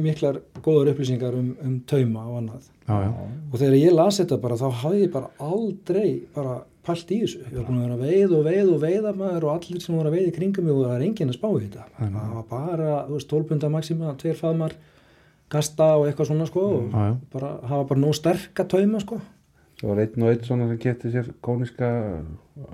miklar góðar upplýsingar um, um tauma og annað. Já, já, og þegar ég las þetta bara þá hafði ég bara aldrei bara pælt í þessu. Ég var búin að vera að veið og veið og veiða maður og allir sem voru að veið í kringum mig og það er enginn að spá í þetta. Það var bara, þú veist, 12 pundar maksima tveir faðmar, kasta og eitthvað svona sko og já, já. bara hafa bara nóg sterk að tauma sko. Það var einn og einn svona sem geti sér kóniska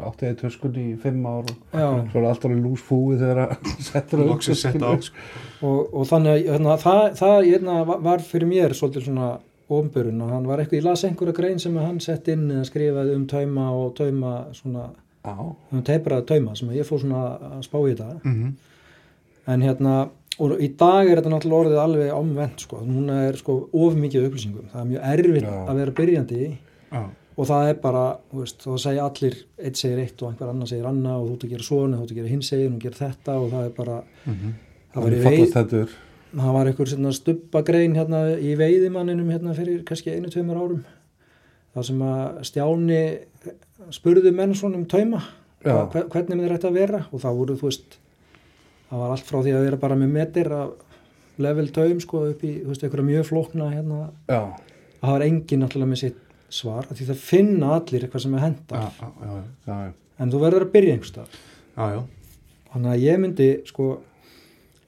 áttiði töskunni í fimm ár og svo er allt alveg lúsfúið þegar að settur það á sko. og, og þannig að hérna, það, það hérna, var- var fyrir mér svolítið svona ofnbörun og hann var eitthvað, ég las einhverja grein sem hann sett inn eða skrifaði um tauma og tauma svona, Já, um teipraða tauma sem ég fór svona að spá í þetta Mhm. en hérna, og í dag er þetta náttúrulega orðið alveg omvend sko, núna er sko of mikið upplýsingum, það er mjög erfitt Já. að vera byrjandi Já, og það er bara, þú veist, þá segja allir eitt segir eitt og einhver annar segir annað og þú ert að gera svona, þú ert að gera hins segir og gera þetta og það er bara, Mhm. það var í fallast þetta það var einhver stubbagrein hérna í veiðimanninum hérna fyrir kannski einu, tveimur árum það sem að Stjáni spurði menn svona um tauma Já. hvernig með þetta að vera og það voru, þú veist það var allt frá því að vera bara með metir af level taum sko upp í, þú veist, einhverja mjög flókna hérna, Já, að það var engin náttúrulega með sitt svar, því það finna allir eitthvað sem er já, henda já, en þú verður að byrja einhverstað þannig að ég myndi sko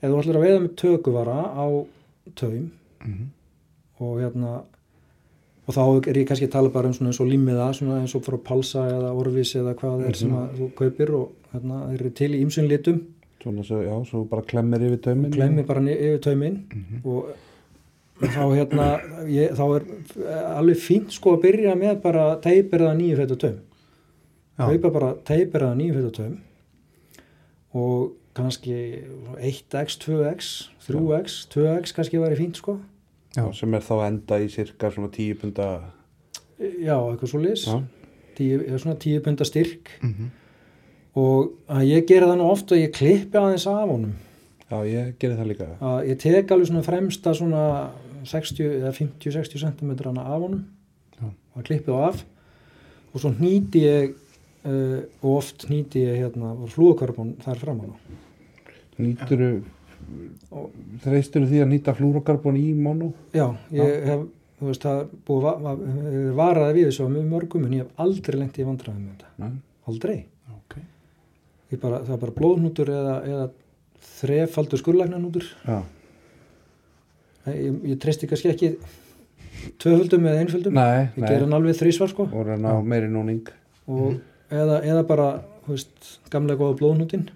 ef þú ætlar að veiða með tökuvara á taum Mhm. og hérna og þá er ég kannski að tala bara um svona eins og límiða svona eins og frá Palsa eða Orvis eða hvað það er sem að þú kaupir og hérna þeir eru til í ýmsum litum. Svona svo, já, svo bara klemmir yfir tauminn klemmi bara yfir tauminn Mhm. og þá hérna ég, þá er alveg fínt sko að byrja með bara teipir eða nýju fættu taum kaupa bara teipir eða nýju fættu taum og kannski 1x, 2x 3x, 2x kannski væri fínt sko. Já. sem er þá enda í cirka svona 10 punda já, eitthvað svo lis svona 10 punda styrk. Mhm. og að ég gera það nú oft og ég klippi aðeins af honum. Já ég gerir það líka. Að ég tek alveg svona fremsta svona 60 eða 50-60 cm af honum. Já. að klippi þá af. Og svo hnýti ég uh, og oft hnýti ég hérna flúakarbón þar fram á Nýturu Og- Þreistur því að nýta flúrokarbon í mono? Já, ég hef þú veist, það búið va va varaði við þessu á mjög mörgum en ég hef aldrei lengt í vandræðum með þetta. Nei. aldrei, Ok. ég bara, það er bara blóðnútur eða, eða þrefaldur skurlæknanútur Já, ég, ég treysti kannski ekki tvöföldum eða einföldum. Nei, ég ger hann alveg þrísvar sko. Og eða, eða bara þú veist, gamlega góða blóðnútin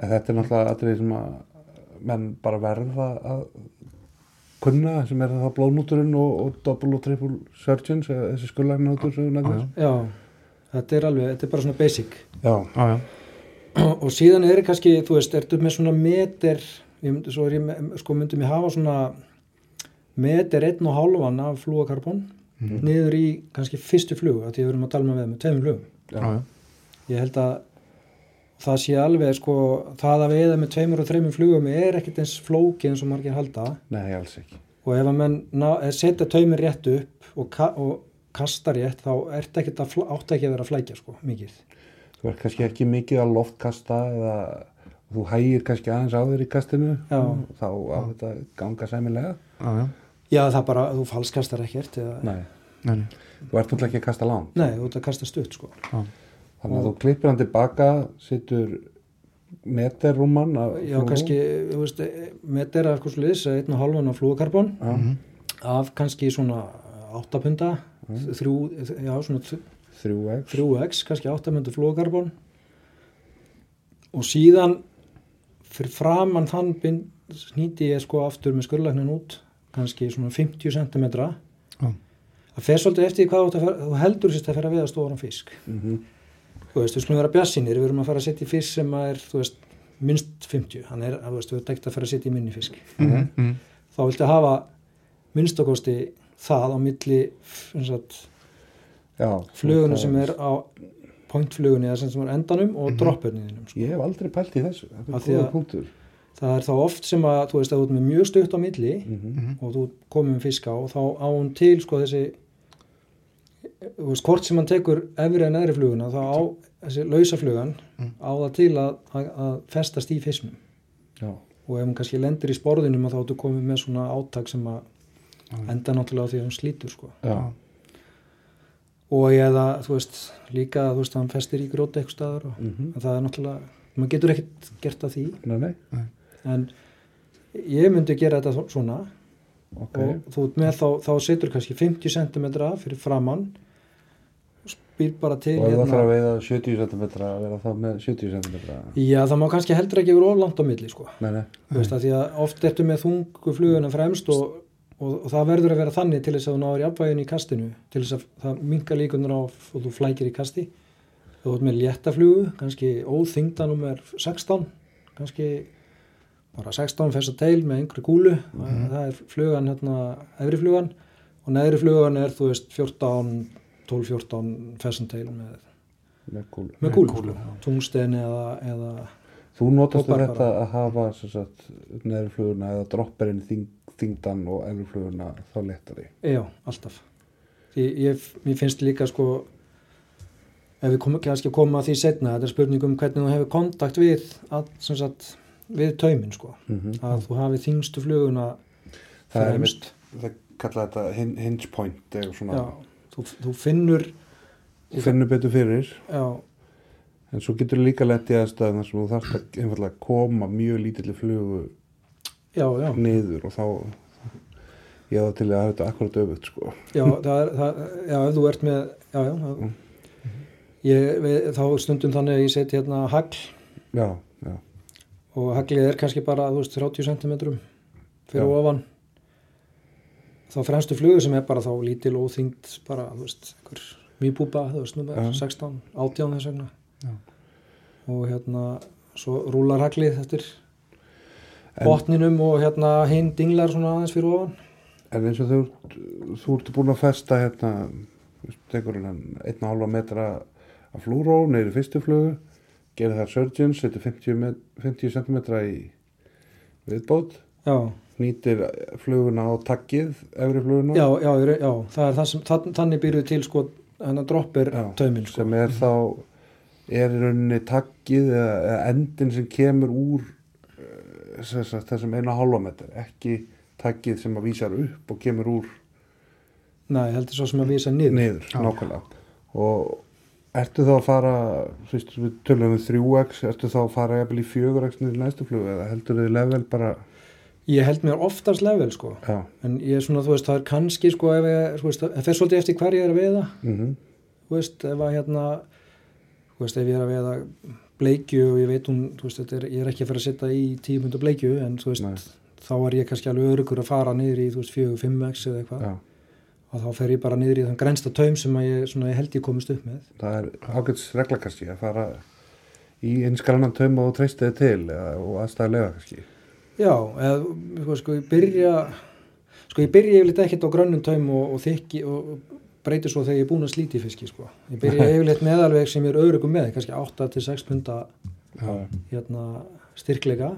en þetta er náttúrulega atrið sem að menn bara verða að kunna sem er það blóðnúturinn og, og double og triple surgeons eða þessi skurlægnútur sem við Já, nefnum já, þetta er alveg, þetta er bara svona basic Já, Já, já. og síðan er kannski, þú veist, ertu með svona meter, ég myndi, svo er ég með, sko myndum ég hafa svona meter einn og hálfan af flúakarbon Mhm. niður í kannski fyrstu flug, að því við erum að tala með með tveimur flugum Já, já. ég held að það sé alveg sko, það að veiða með tveimur og þreimur flugum er ekkert eins flóki eins og margir halda nei, alls ekki og ef að menn eh, setja taumir rétt upp og, ka, og kasta rétt þá átt ekki að vera að flækja sko, mikið. Þú er kannski ekki mikið að loftkasta eða þú hægir kannski aðeins á þér í kastinu Já. þá á þetta ganga sæmilega Já, já. Já, það bara, þú falskastar ekkert eða, Nei, Nei, nei. þú ert náttúrulega ekki að kasta langt nei, þú ert að kasta stutt sko. Já. Þannig að þú klippir hann tilbaka setur meterrúman af Já, flúru. kannski, þú veist, með þeirra eitthvað sliðis, einn og halvan af flúakarbon Já. Mhm. af kannski svona áttapunda, þrjú, já, svona þ- þrjú x 3x, kannski áttapunda flúakarbon og síðan fyrir framann bind, snýti ég sko aftur með skurlæknin út kannski svona 50 cm Já. það fer svolítið eftir hvað þú að heldur sérst að fara að veða stóran fisk mm þú veist, við skulum vera bjassinir við erum að fara að setja í fisk sem er, þú veist, minnst 50, hann er, þú veist, þú ert ekkert að fara að setja í minni fisk mm -hmm. þá viltu hafa minnstakosti það á milli flugunum það sem er á pointflugunni eða sem er endanum og mm -hmm. sko. Ég hef aldrei pælt í þessu, þetta er góða punktur það er þá oft sem að þú veist að þú ert með mjög stutt á milli Mhm. og þú komið með fiska og þá á hún til sko þessi veist hvort sem hann tekur efri en neðri fluguna þá á þessi lausaflugan Mm. á það til að, að, að festast í fisknum Já, og ef hún kannski lendir í sporðinum þá áttu komið með svona átak sem að Já. enda náttúrulega á því að hún slítur sko. Já, og eða þú veist líka þú veist að hann festir í gróti eitthvað staðar og mhm, það er náttúrulega maður getur ekkert gert að því. Nei, nei, en ég myndi gera þetta svona. Ok. Og þú ert með þá, þá setur kannski 50 cm fyrir framann spýr bara til Og það þarf að veiða 70 cm að vera þá með 70 cm já það má kannski heldur ekki vera of langt á milli sko. Nei, nei, Þú veist að því að oft ertu með þungu fluguna fremst og, og, og það verður að vera þannig til þess að þú náður jafnvægin í kastinu til þess að það minka líkunar á og þú flækir í kasti. Þú ert með létta flugu, kannski óþingda nummer 16 kannski bara 16 fessa teil með einhverju kúlu. Það er flugan hérna, efri flugan. Og neðri flugan er þú veist 14 12-14 fessan teil með, með kúlu. með Með kúlu, kúlu, já. tungsten eða, eða Þú notast þetta að hafa sem sagt, neðri fluguna eða dropperinn þing, þingdan og efri fluguna þá léttari. Já, alltaf. Því ég, mér finnst líka sko, ef við komum kannski að koma að því setna, þetta er spurning um hvernig þú hefur kontakt við, að, sem sagt, við tauminn sko, mm að þú hafi þingstu fluguna Það er fremst. Það kalla þetta hin- hinge point eða svona, Já, þú, þú finnur, þú finnur betur fyrir. Já, en svo getur líka lett í aðstæðum þar sem þú þarfst að koma mjög lítilli flugu já, já, niður og þá ég það til að hafa þetta akkurat öfugt sko. já, það er, það, já, ef þú ert með, já, já, það, ég, við, þá stundum þannig að ég seti hérna hagl. Já, já, og haglið er kannski bara, þú veist, 30 cm fyrir ofan þá fremstu flugu sem er bara þá lítil og þyngd bara, þú veist, einhver mýbúba, þú veist, númer Já. 16, 18 þess vegna Já. og hérna svo rúlar haglið eftir En- botninum og hérna hinn dinglar svona aðeins fyrir ofan en eins og þú, þú ert búin að festa hérna, tekur hennan 1,5 metra af flúró neyri fyrstu flugu gerir það surgeon, setur 50, met, 50 cm í viðbót já, nýtir fluguna á takkið efri fluguna já, já, já, það er það sem, þann, þannig býrðu til sko, hennar droppir Já, tauminn sko. sem er þá er í rauninni takkið eða, eða endin sem kemur úr eh, sem sagt, þessum eina hálfa metr ekki takkið sem að vísar upp og kemur úr Nei, heldur svo sem að vísa niður niður, Já. nákvæmlega og ertu þá að fara þú veist, við tölum um 3x ertu þá að fara jafnvel í 4x niður næstu flug eða heldur þið level bara Ég held mér oftast level sko. Já, En ég er svona, þú veist, það er kannski sko ef ég, þú veist, það fer svolítið eftir hver ég er að veiða. Mhm. Þú veist, ef að hérna þú veist, ef ég er að veiða bleikju og ég veit hún, þú veist, þetta er, ég er ekki að fara að setja í tíu myndu bleikju, en þú veist Nei. þá er ég kannski alveg örugur að fara niður í, þú veist, fjögur, fimm x eða eitthvað. Og þá fer ég bara niður í þann grænsta taum sem að ég, svona, ég held ég komist upp með. Það er ágæts regla kannski að fara í eins grannan taum og treysti þið til og aðstæðlega kannski Já, eða, sko, sko, ég byrja sko, ég byrja yfirleitt ekkert á grönnum taum og, og þykki og og breyti svo þegar ég er búin að slíti fiski, sko. Ég byrja yfirleitt með alveg sem ég er öðrugum með, kannski 8-6 punda já, hérna, styrkleika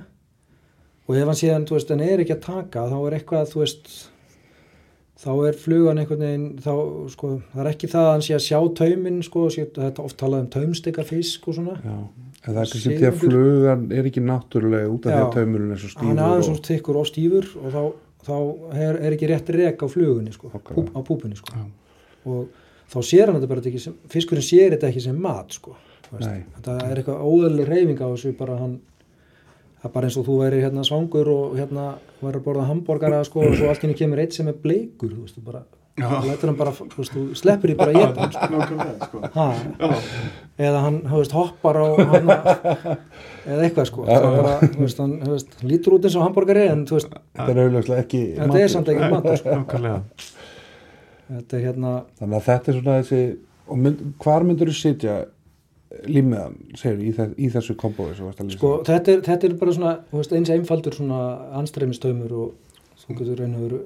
og ef hann síðan, þú veist, hann er ekki að taka þá er eitthvað, þú veist þá er flugan einhvern veginn þá, sko, það er ekki það að hann sé að sjá tauminn, sko, sé, þetta oft talað um taumstika fisk og svona. Já. það er kannski því að flugan er ekki náttúrulega út af því að taumurinn er svo stífur hann er aðeins svona þykkur og stífur og þá, þá er, er ekki rétt rek á flugunni, sko, púp, á púpunni, sko. Og þá sér hann þetta bara ekki sem, fiskurinn sér þetta ekki sem mat, sko þetta er eitthvað óðurlega reyfing á þessu bara hann það er bara eins og þú væri hérna svangur og hérna væri að borða hambúrgara sko og svo allt henni kemur eitt sem er bleikur þú veist, þú bara, bara þú veist, þú sleppur því bara hann sko. Nákvæmlega, sko. ha, Já. eða hann, þú veist, hoppar á hana, eða eitthvað sko bara, þú veist, hann, veist, lítur út eins og hambúrgari en þú veist, þetta er auðvitað ekki þetta matur. er samt ekki matur sko. Nákvæmlega. þetta er hérna, þannig að þetta er svona þessi mynd, hvar myndur þú sitja límiðan, segir í, þess, í þessu kombói svo varst að lýsa. Sko, þetta er, þetta er bara svona, þú veist, eins einfaldur svona anstreimistaumur og þú getur raun og veru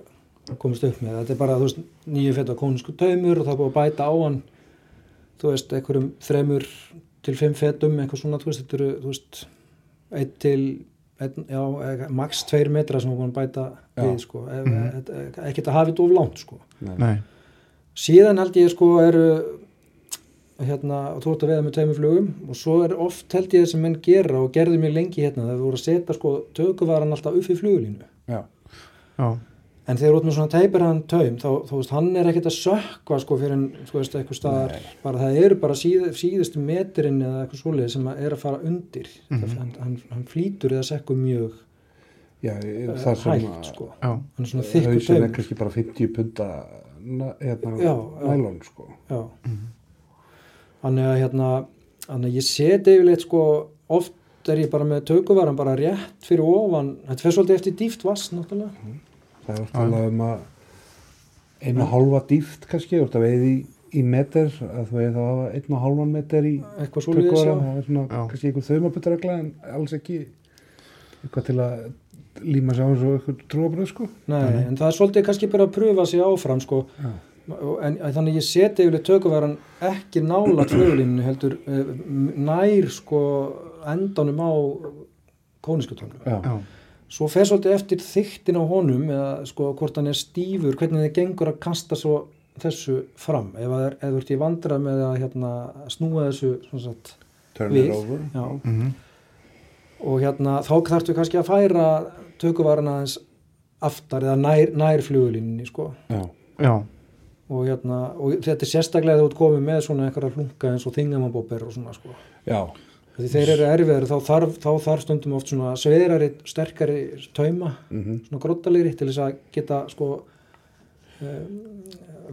komist upp með. Þetta er bara, þú veist, nýju feta kónisku taumur og það er búið að bæta á hann, þú veist, einhverjum þremur til fimm fetum, eitthvað svona, þú veist, þetta eru, þú veist, einn til, einn, já, e- max tveir metra sem er búið að bæta Já. við, sko. E e ekkert að hafa þetta of langt, sko. Nei, Síðan held ég, sko, eru, hérna, og þú ert að veða með tveimur flugum og svo er oft held ég sem menn gera og gerði mér lengi hérna, það voru að setja, sko, tökuvaran alltaf upp í flugulínu. Já, já, En þegar þú ert með svona teipirhan taum, þá, þú veist, hann er ekkert að sökva, sko, fyrir en, þú veist, eitthvað staðar, bara það eru bara síð, síðustu metrinn eða eitthvað svoleið sem að er að fara undir. Mm hann, hann, hann flýtur eða sekkur mjög já, uh, það sem hægt, sko. já, Hann er svona þykkur hausin er taumur. kannski bara 50 punta hérna, Já, já. nælon, sko. Þannig að, hérna, þannig að ég seti yfirleitt, sko, oft er ég bara með tökuvaran bara rétt fyrir ofan, þetta fer svolítið eftir dýft vass, náttúrulega. Það er alveg um að einu hálfa dýft kannski, þú ert að veið í, í meter, að þú veið þá hafa einu og hálfan meter í já. það er svona Já. kannski einhver þaumabutarregla en alls ekki eitthvað til að líma sig á eins og eitthvað trúabröð, sko. Nei, en það er svolítið kannski bara að pröfa sig áfram, sko. Já. En en þannig að ég seti yfirleitt tökuvaran ekki nála flugulínu heldur eh, nær, sko, endanum á já, Svo fer svolítið eftir þyktin á honum eða sko hvort hann er stífur, hvernig þið gengur að kasta svo þessu fram. Ef, það er, ef þú ert í vandra með að hérna, snúa þessu svona sagt, turn Við. it over. já, mhm, og hérna þá þarftu kannski að færa tökuvarana aðeins aftar eða nær, nær flugulínunni sko. Já, já, Og, hérna, og þetta er sérstaklega þegar þú ert komið með svona einhverja hlunga eins og þingamabóper og svona sko. já, Því þeir eru erfiðar þá þarf, þá þarf stundum oft svona sveirari, sterkari tauma mhm, svona gróttalegri til þess að geta sko um,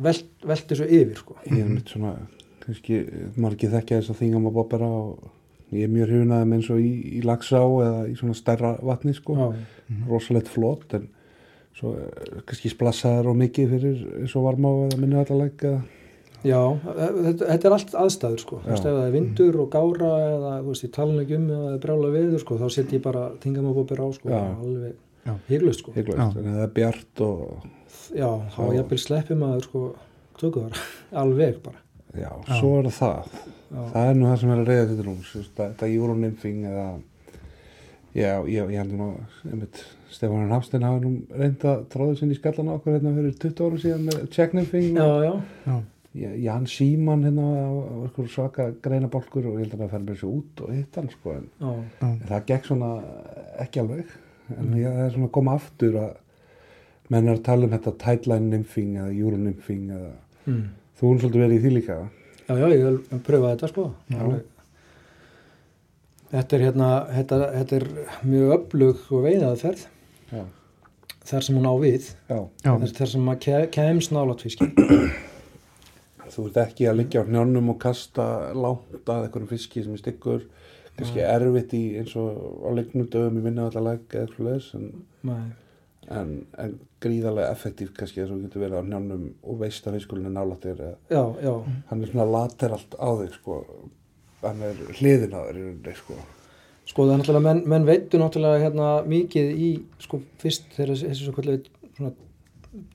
velt, velt þessu yfir sko. ég er mitt svona kannski margir þekkja þess að þingam að boppera og ég er mjög hrifin að þeim eins og í, í lagsá eða í svona stærra vatni sko, rosalegt flott en svo eh, kannski splassaðar og mikið fyrir eins og varmá eða minni allaleg eða já þetta, þetta er allt aðstæður sko. Þú veist, ef það er vindur og gára eða þú veist, ég tala ekki um eða það er brjála veður sko, þá set ég bara tingamabópir á sko, Já. alveg Já. hygglust sko. hygglust, Já. en það er bjart og Já, þá Já. jafnvel sleppi maður sko, tökuðar, alveg bara. já, Já. svo er það Já, það er nú það sem er að reyða þú veist, þetta euronymfing eða já, ég, ég heldur nú einmitt, Stefán Hafstein hafi nú reynda tróðið sinni í skallan okkur hérna fyrir 20 árum síðan með checknymfing já, já, já, Já, Jan Síman hérna var svaka greinabálkur og ég held að það fær mér svo út og hitt hann sko en, já, já, en það gekk svona ekki alveg en ég, það er svona koma aftur að menn er að tala um þetta tightline nymphing eða euronymphing eða mm. þú hún svolítið verið í því líka já, já, ég vil pröfa þetta sko. Já. Alveg. Þetta er hérna, þetta, þetta er mjög öflug og veiðaðferð já, þar sem hún á við. þar, sem maður ke kemst nálat fiski. Þú ert ekki að liggja á hnjónum og kasta langt að einhverjum fiski sem er stykkur kannski erfitt í eins og á leiknum dögum í legg eða eitthvað leis en, Nei. en, en gríðarlega effektív kannski þess að þú getur verið á hnjónum og veist að fiskurinn er eða já, já, hann er svona lateralt á þig sko. Hann er hliðin á rauninni sko sko það er náttúrulega menn, menn veitu náttúrulega hérna mikið í sko fyrst þegar þessi svo kvöldlega svona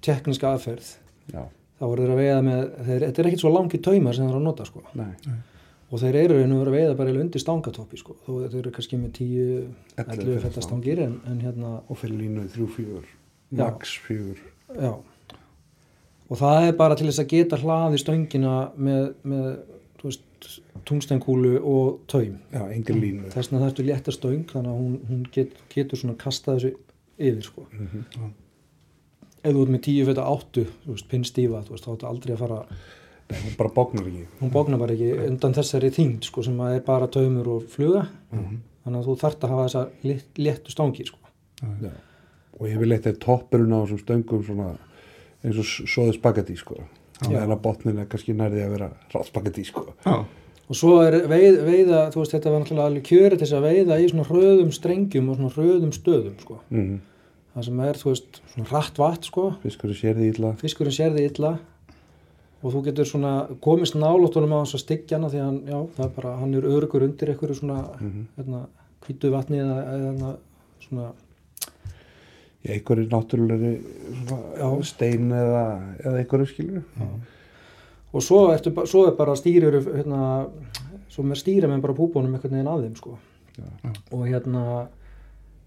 tekniska aðferð. Já, þá voru þeir að veiða með, þeir, þetta er ekkit svo langi taumar sem þeir eru að nota sko. Nei, og þeir eru einu verið að veiða bara undir stangatoppi sko. Þó þeir eru kannski með 10 11 11 fetta stangir. en, en hérna og fyrir línu þrjú fjúr Já. max fjúr já. Og það er bara til þess að geta hlaði stöngina með, með tungsteinkúlu og taum. Já, engin línu. Þess vegna þarftu létta stöng þannig að hún, hún get, getur svona kastað þessu yfir sko. Mhm. ef þú ert með 10 feta 8 þú veist, pinnstífa, þú veist, þá ertu aldrei að fara Nei, hún bara bóknar ekki. Hún bóknar bara ekki undan þessari þyngd sko, sem að er bara taumur og fluga. Mhm. þannig að þú þarft að hafa þessa létt, léttu stangir sko. já. og ég vil eitthvað toppurinn á þessum stöngum svona eins og svoðu spagetti sko En að botnin er kannski nærði að vera ráðspagetti sko já, og svo er veið, veiða, þú veist, þetta var náttúrulega alveg kjöri til þess að veiða í svona hröðum strengjum og svona hröðum stöðum sko. mm. það sem er, þú veist, svona hratt vatn sko. fiskur sér því illa fiskurinn sér því illa og þú getur svona komist nálóttunum á hans að styggja hana því að hann, já, það er bara, hann er örugur undir einhverju svona, hérna, hvítu vatni eða, eða svona, í einhverju Já. stein eða, eða einhverju skilur og svo, ertu, svo er bara stýrir, hérna, svo með stýra með bara púbónum einhvern veginn að þeim, sko. Já. Og hérna,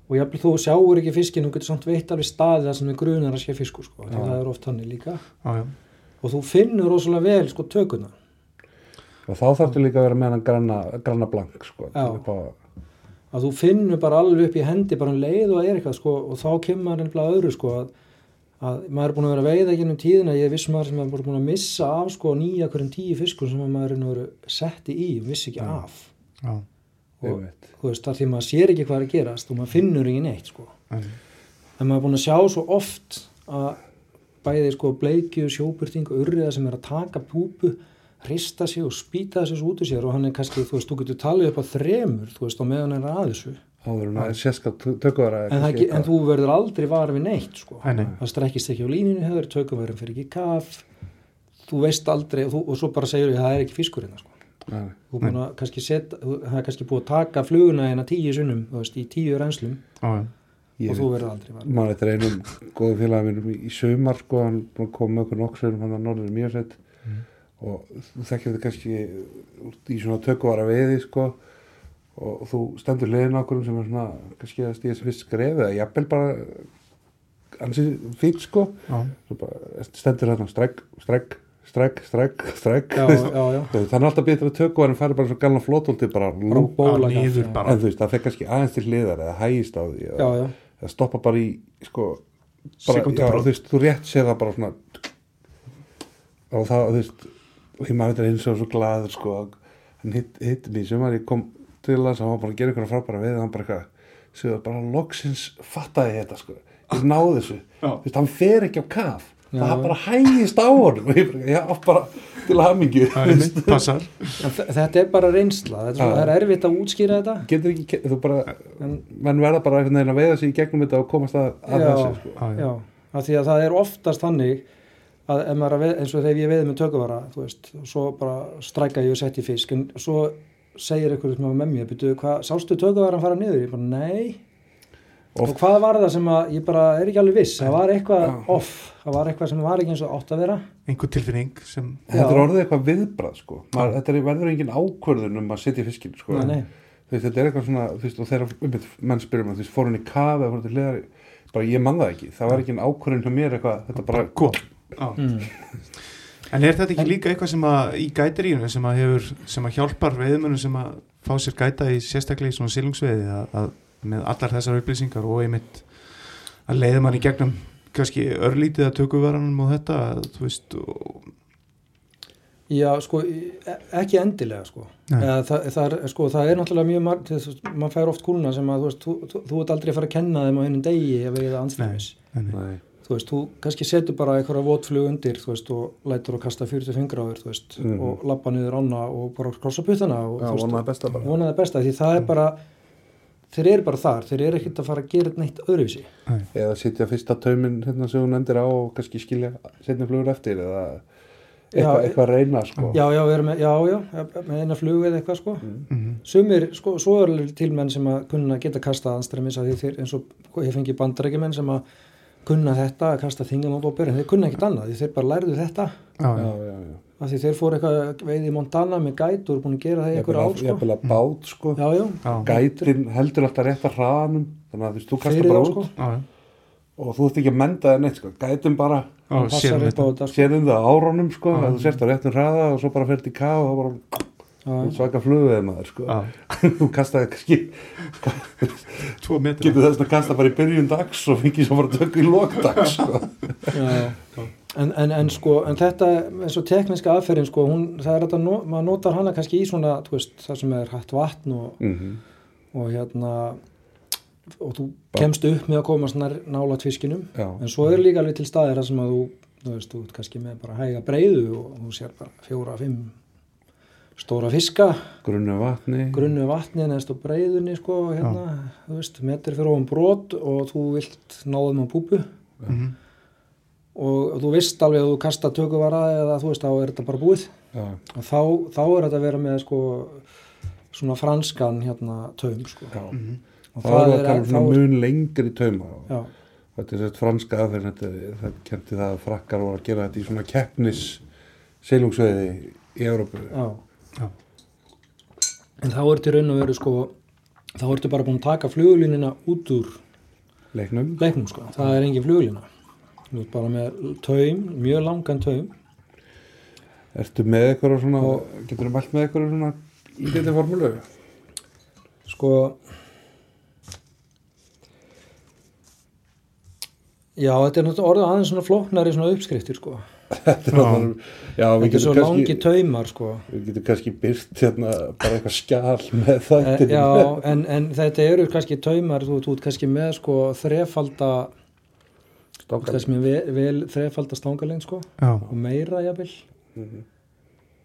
og jafnvel þú sjáur ekki fiskinn, þú getur samt veitt alveg staðið það sem er grunar að sé fiskur, sko, Já. það er oft hannig líka. Já, já. Og þú finnur rosalega vel, sko, tökuna. og þá þarftu líka að vera með hann granna, granna blank sko, Já. upp á- að þú finnur bara alveg upp í hendi bara um leið og er eitthvað sko og þá kemur maður nefnilega öðru sko að, að maður er búin að vera að veiða gennum tíðina ég er viss maður sem er bara búin að missa af sko nýja hverjum tíu fiskur sem maður er nú verið setti í og vissi ekki af. Já, og einmitt. þú veist þar því maður sér ekki hvað er að gerast og maður finnur ekki neitt sko. En, en maður er búin að sjá svo oft að bæði sko bleikju, sjóbyrting urriða sem er að taka púpu hrista sig og spýta þessu út úr sér og hann er kannski, þú veist, þú getur talið upp á þremur, þú veist, á meðan hann er að þessu áður en að séska tökuvara en, ge- en þú verður aldrei var við neitt sko. Nei, nei. það strekkist ekki á líninu hefur tökuverðin fyrir ekki kaf þú veist aldrei og, þú, og svo bara segir ég það er ekki fiskur hérna sko. Nei, þú búin að kannski setja þú- það er kannski búið að taka fluguna hérna tíu sunnum þú veist, í tíu renslum já, já. ég og þú verður aldrei var maður þetta er einum góðu félagi minnum í, sumar sko, hann búinn að koma með okkur nokksverum hann að norður mjög sett og þú þekkir þetta kannski í svona tökuvara veiði sko. Og þú stendur liðin okkur sem er svona kannski að stíða þessi fyrst skref eða jafnvel bara ansi fíl sko. Já. Bara stendur þarna stregg, stregg, stregg, stregg, stregg. Já, já, já, þannig er alltaf betur að tökuvarin fari bara svo galna flótólti bara bara lúp bóla Já, niður bara. en þú veist það fekk kannski aðeins til hliðar eða hægist á því já, eða, já, eða stoppa bara í sko bara, já, þú veist, þú rétt séð það bara svona. Og það, þú veist og ég maður þetta eins og svo glaður sko að hann hitt, hitt mér sem var ég kom til þess að hann var bara að gera ykkur frábæra við hann bara eitthvað, séu bara loksins fattaði ég þetta sko, ég náði þessu Já. þú veist, hann fer ekki á kaf Já. það bara hægist á honum og ég bara, já, bara til þe- þetta er bara reynsla þetta er, Já. er erfitt að útskýra þetta getur ekki, þú bara en, menn verða bara einhvern veginn að veiða sig í gegnum þetta og komast að, að Já. þessu sko. Já, já. já, af því að það er oftast þannig að að veið, eins og þegar ég veiði með tökuvara þú veist, svo bara strækka ég og setti fisk en svo segir einhverju sem var með mér, byrju, hvað, sástu tökuvaran fara niður? Ég bara, nei Oft- og hvað var það sem að, ég bara er ekki alveg viss það var eitthvað Já. off það var eitthvað sem var ekki eins og átt að vera einhver tilfinning sem þetta er Já. orðið eitthvað viðbrað sko. Maður, þetta er, verður engin ákvörðun um að setja fiskinn sko. nei, nei, veist, þetta er eitthvað svona þú veist, og þegar menn spyrir maður, þú veist, fór en mm. En er þetta ekki líka eitthvað sem að í gætirínu sem að hefur, sem að hjálpar veiðmönnum sem að fá sér gæta í sérstaklega í svona silungsveiði að, að með allar þessar upplýsingar og einmitt að leiða mann í gegnum kannski örlítið að tökuvaranum og þetta, þú veist og, já, sko, e- ekki endilega sko. Eða, það, það, er, sko, það er náttúrulega mjög marg, þess, maður fær oft kúluna sem að þú veist, þú, þú, þú ert aldrei að fara að kenna þeim á hennum degi að veiða anstæmis nei, nei, Nei. Þú veist, þú kannski setur bara einhverja votflug undir, þú veist, og lætur að kasta 45 gráður, þú veist, Mhm. og lappa niður ána og bara krossa puttana og veist, vonaði besta bara. vonaði besta, því það er bara þeir eru bara þar, þeir eru ekkert að fara að gera neitt öðruvísi. eða setja fyrsta taumin hérna sem hún endir á og kannski skilja setna flugur eftir eða eitthvað, eitthvað að reyna sko. Já, já, við erum með, já, já, með eina flug eða eitthvað, sko. Mhm. Sumir, sko, svo er til menn sem að kunna geta kastað anstræmis að því þeir, eins og ég fengi bandarækjumenn sem að kunna þetta, að kasta þingum á bópir, en þeir kunna ekkert annað, því þeir bara lærðu þetta, Já, já, já. því þeir fóru eitthvað veið í Montana með gæt og eru búin að gera það í einhver ár, sko. jafnvel að bát sko. Já, já, gætin heldur alltaf rétt að hraðanum þannig að þú veist, þú kastar fyrir bara út sko. já, já. og þú ert ekki að menda það neitt sko. gætin bara þetta, sko. sérum það á árónum sko, að þú sért á réttum hraða og svo bara fyrir til ká og það bara svaka fluguðið maður sko. Þú kastaði kannski tvo metra. Getur þess að kasta bara í byrjun dags og fengið svo bara tökku í lokdags sko. En, en, en sko, en þetta eins og tekniska aðferðin sko, hún, það er þetta, maður notar hana kannski í svona, veist, það sem er hægt vatn og, mm og hérna og þú kemst upp með að nær nála tviskinum, já, en svo er líka alveg til staðir þar sem að þú, þú veist, þú ert kannski með bara hæga breyðu og þú sér bara fjóra, fimm stóra fiska, grunnu vatni. Grunnu vatni neðst á breyðunni sko, hérna, þú veist, metri fyrir ofan brot og þú vilt náðum á púpu. Mhm. og þú veist alveg að þú kasta tökuvara eða þú veist þá er þetta bara búið. Já, og þá, þá er þetta að vera með sko svona franskan hérna taum sko. Já. og Þá er það að tala um svona mun lengri tauma og já, þetta er þetta franska aðferð þetta, það kemti það að frakkar voru að gera þetta í svona keppnis seilungsveiði í Európu já. Já. en þá ertu í raun og veru sko þá ertu bara búin að taka flugulínina út úr leiknum. leiknum sko, það er engin flugulína. Þú ert bara með taum, mjög langan taum. Ertu með eitthvað svona, Og- getur þú mælt með eitthvað svona lítið formúlu? sko já, þetta er náttúrulega orðið aðeins svona flóknari svona uppskriftir sko. Þetta já, þetta er svo getum langi kannski, taumar sko. við getum kannski byrt hérna bara eitthvað skjál með Eh, þættir. Já, en, en þetta eru kannski taumar, þú ert kannski með sko þrefalda, kannski þrefalda stangalinn sko Já, og meira jafnvel. Mhm.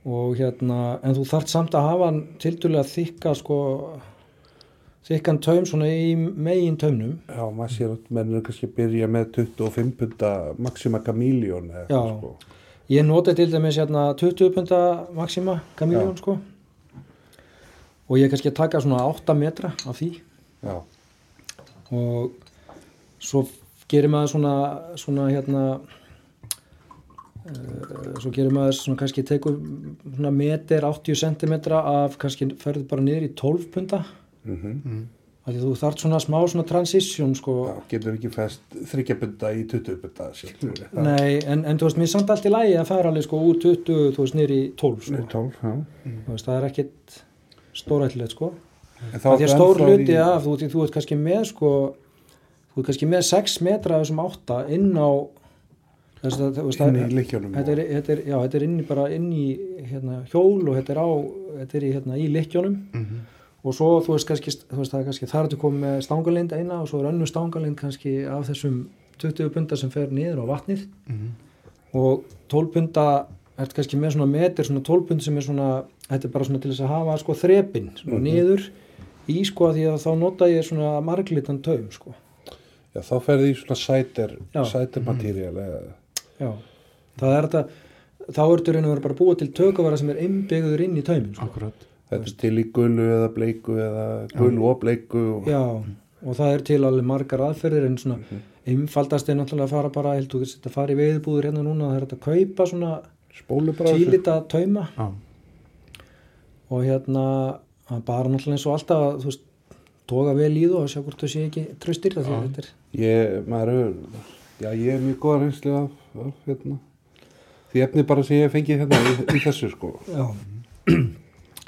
og hérna, en þú þarft samt að hafa hann tildulega þykka sko þykkan taum svona í megin taumnum Já, maður sér að menn er kannski byrja með 25 punta Maxima Chameleon eða Já. eitthvað sko. Ég nota til dæmis hérna 20 punta Maxima Já. sko og ég kannski taka svona 8 metra af því Já, og svo gerir maður svona, svona hérna uh, svo gerir maður svona kannski tekur svona meter 80 cm af kannski ferður bara niður í 12 punta mm af því þú þarft svona smá svona transition sko Já, getur ekki fest þryggja punta í 20 punta sjálfur. Nei, en, en þú veist, mér er samt allt í lægi að fara alveg sko úr 20, þú veist, í 12 sko. Nei, 12, já. Þú veist, það er ekkit stórættilegt sko En þá Af því að ertu stór hluti af, þú, þú ert kannski með sko, þú ert kannski með 6 metra af þessum 8 inn á veist, inn í það- leikjunum. þetta er, þetta er, já, þetta er inn í bara inn í hérna, hjól og þetta er á, þetta er í, hérna, í leikjónum Mhm. Og svo þú veist kannski, þú veist það er kannski þar ertu komið með stangalind eina og svo er önnu stangalind kannski af þessum 20 punda sem fer niður á vatnið Mhm. og 12 punda er kannski með svona meter, svona 12 pund sem er svona, þetta er bara svona til þess að hafa sko þrepin, svona Mhm. niður í sko að því að þá nota ég svona marglitan taum sko, Já, þá ferði í svona sæter, Já. sæter materjál eða... já það er þetta, þá ertu raun og verið bara að búa til tökuvara sem er innbyggður inn í taumin sko. Akkurat. Þetta er til í gulu eða bleiku eða gulu og bleiku og... já, og það er til alveg margar aðferðir en svona einfaldast er náttúrulega að fara bara, held þú að fara í veiðbúður hérna núna, það er að kaupa svona tílita tauma Já. og hérna að bara náttúrulega eins og alltaf að, þú veist, toga vel í þú og sjá hvort þú sé ekki tröstir það að Já. þetta er Ég, maður já, ég er mjög góða reynsli af, af hérna. Því efni bara sem ég hef fengið hérna í, í þessu, sko. já.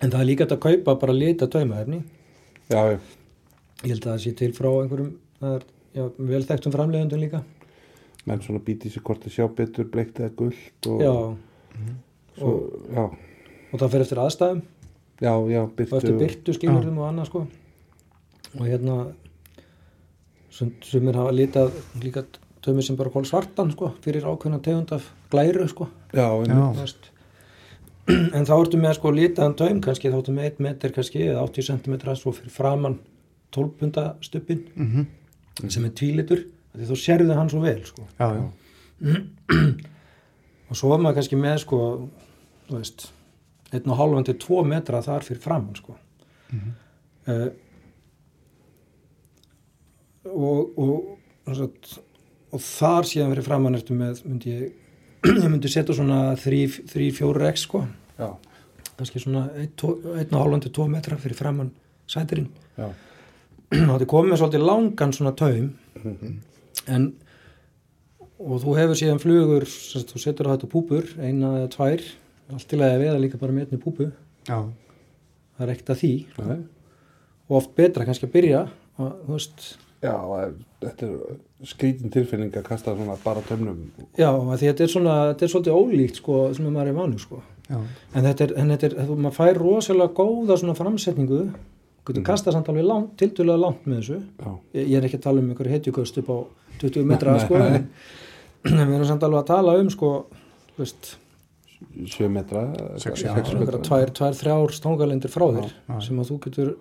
En það er líka að kaupa bara lita taumaefni. Já, já. ég held að það sé til frá einhverjum það er já, vel þekktum framleiðundum líka. Menn svona býti sér hvort að sjá betur bleikt eða gullt og já, svo, já, og það fer eftir aðstæðum. Já, já, og byrtu eftir byrtu skilurðum og annað sko. Og hérna sem, sem er hafa litað líka taumir sem bara kól svartan sko fyrir ákveðna tegund af glæru sko. Já, Já. en, Þú þá ertu með sko litaðan taum kannski þá ertu með 1 metr kannski eða 80 cm svo fyrir framann 12 punda stuppin Mhm. sem er tvílitur því þá sérðu hann svo vel sko Já, já. og svo er maður kannski með sko þú veist 1,5 til 2 metra þar fyrir framann sko uh, og og, og, og þar síðan fyrir framann ertu með myndi ég ég myndi setja svona 3-4 x sko. Já, kannski svona 1,5 til 2 metra fyrir framann sætirinn. Það er komið svolítið langan svona taum. Mhm. en og þú hefur síðan flugur sem sagt, þú setur á þetta púpur, eina eða tvær allt til að veða líka bara með einni púpu. Já. það er ekkert að því. Og oft betra kannski að byrja að, þú veist, já, þetta er skrítin tilfinning að kasta svona bara tömnum já, þetta er svona þetta er svolítið ólíkt sko sem maður er vanur sko Já. en þetta er, en þetta er, þú, maður fær rosalega góða svona framsetningu getur kastað samt alveg langt, tildulega langt með þessu já, ég, ég er ekki að tala um einhverju hetjuköst upp á 20 metra sko en, en við erum samt alveg að tala um sko þú veist, 7 metra Sex, sex já. metra. einhverja tvær, tvær, þrjár stangalindir frá þér já. sem að þú getur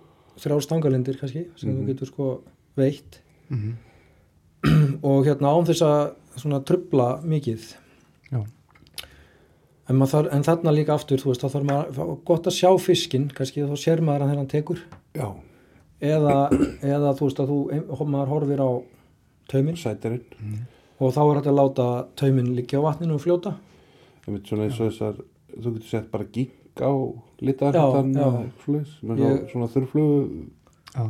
þrjár stangalindir kannski sem Mhm. þú getur sko veitt Mhm. og hérna án þess að svona trubla mikið Já. en, þarf, en þarna líka aftur þú veist, þá þarf maður gott að sjá fiskinn kannski þá sér maður þegar hann tekur Já, eða, eða þú veist að þú maður horfir á tauminn sætirinn. og þá er hægt að láta tauminn liggja á vatninu og fljóta Ég veit svona eins og þessar, þú getur sett bara gík á litaðar Já, hættan já. eða svoleiðis, með Ég- svona, svona þurrflugu Já,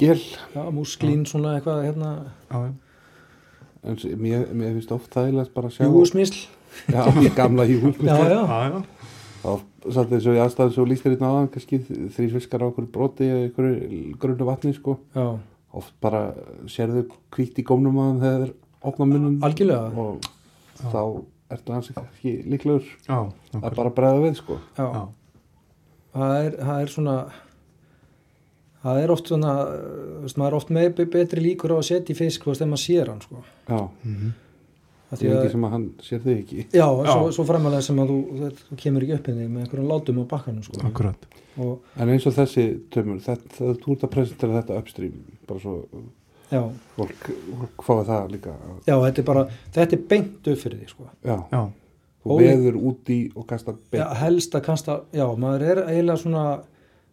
gel. já, músklín svona eitthvað hérna, já, já. En mér, mér finnst oft þægilegt bara að sjá. júsmísl Já, gamla júsmísl. já, já, Já, já. Þá satt eins og í aðstæðum svo lístir hérna áðan, kannski þrý fiskar á okkur broti eða einhverju grunnu vatni, sko. já, Oft bara sérðu kvíkt í gómnum að þegar þeir opna munnum algjörlega og þá ertu hans ekki líklegur Já, að bara bregða við, sko. já, Já, það er, það er svona það er oft svona þú veist, maður er oft með be- betri líkur á að setja í fisk ef maður sér hann sko. Já, Af því því ekki að, sem að hann sér þig ekki. já, svo, Já. svo framalega sem að þú, þú, þú kemur ekki upp inn með einhverjum látum á bakkanum sko. akkurat. og En eins og þessi tömur, þetta, það, þú ert að presentera þetta upstream, bara svo já, fólk, fólk fái það líka. já, þetta er bara þetta er beint upp fyrir því sko. Já, Já, þú veður út í og kastar já, beint. helst að kasta, já, maður er eiginlega svona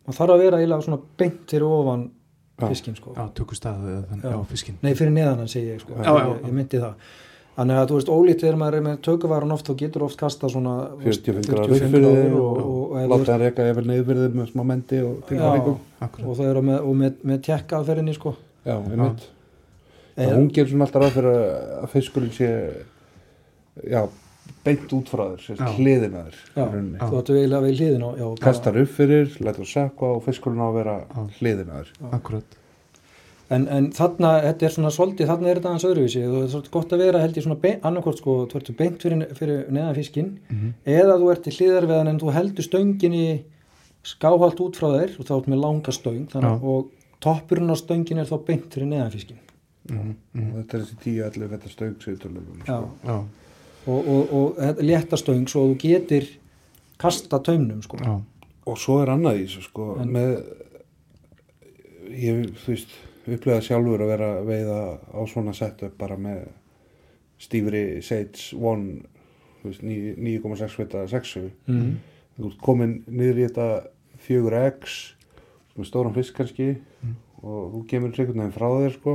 maður þarf að vera eiginlega svona beint fyrir ofan Já. fiskin sko. já, tökur staðu eða Já. já, fiskinn. Nei, fyrir neðan hann segi ég sko. Já, já. Ég, ég myndi það. Þannig að þú veist, ólítið þegar maður er með tökuvaran oft þá getur oft kasta svona þú veist, 45 gráður 45 upp fyrir og, og, og, og, láta það reyka yfir neyðbyrðið með smá mendi og Já. tilfæringum. Akkurat. og það eru með, og með, með tekka aðferðinni sko. Já, einmitt. Eh, Það hún gerir svona alltaf ráð fyrir að- að fiskurinn sé, já, beint út frá þér, hliðin að þér. Í. Þú ættu eiginlega við hliðin á Kastar upp fyrir, lætur sökva og fiskurinn á að vera hliðin að þér. Akkurat. en, en þarna, þetta er svona svolítið, þarna er þetta aðeins öðruvísi það er svolítið gott að vera held ég svona annarkort sko, þú ertu beint fyrir, fyrir neðan fiskinn Mhm. eða þú ert í hliðar við hann en þú heldur stönginni skáhalt út frá þér og þá ert með langa stöng þannig, og toppurinn á stöngin er þá beint fyrir neðan fiskinn Mhm, mhm. Og Þetta er þessi 10-11 þetta og, og, og þetta létta stöng svo þú getur kasta taumnum sko. já, Og svo er annað í þessu sko En- með ég, þú veist, upplega sjálfur að vera að veiða á svona setup bara með stífri Sage 1 þú veist, 9 9,6 vita 6 mm. þú ert komin niður í þetta 4x með stóran fisk kannski Mm. og þú kemur einhvern veginn frá þér sko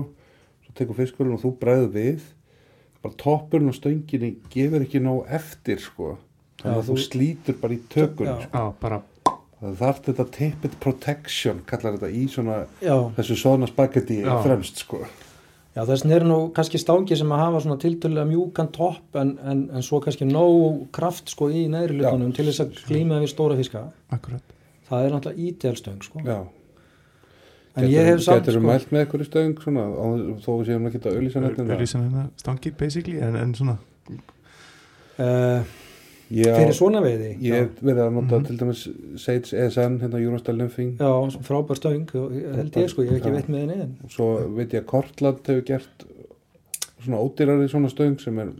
svo tekur fiskurinn og þú bregður við bara toppurinn og stönginni gefur ekki nóg eftir sko. Þannig að þú þú- slítur bara í tökunni Já. sko. bara, það þarf þetta tepid protection kallar þetta í svona já, þessu svona spagetti fremst sko. Já þess er nú kannski stangi sem að hafa svona tiltölulega mjúkan topp en, en, en svo kannski nóg kraft sko í neðri lutunum til þess að glíma við stóra fiska. Akkurat. það er náttúrulega ídelstöng sko. Já en ég hef samt getur sko. mælt með einhverju stöng svona á- þó við séum ekki að það. Öllísan hérna stangir basically, en, en svona, uh, fyrir svona veiði? Ég hef verið að nota til dæmis Sage ESN, hérna Eurostar Lymphing. Já, svona frábær stöng held ég sko, ég hef ekki Já. veit með henni en og svo veit ég að Kortland hefur gert svona ódýrari svona stöng sem er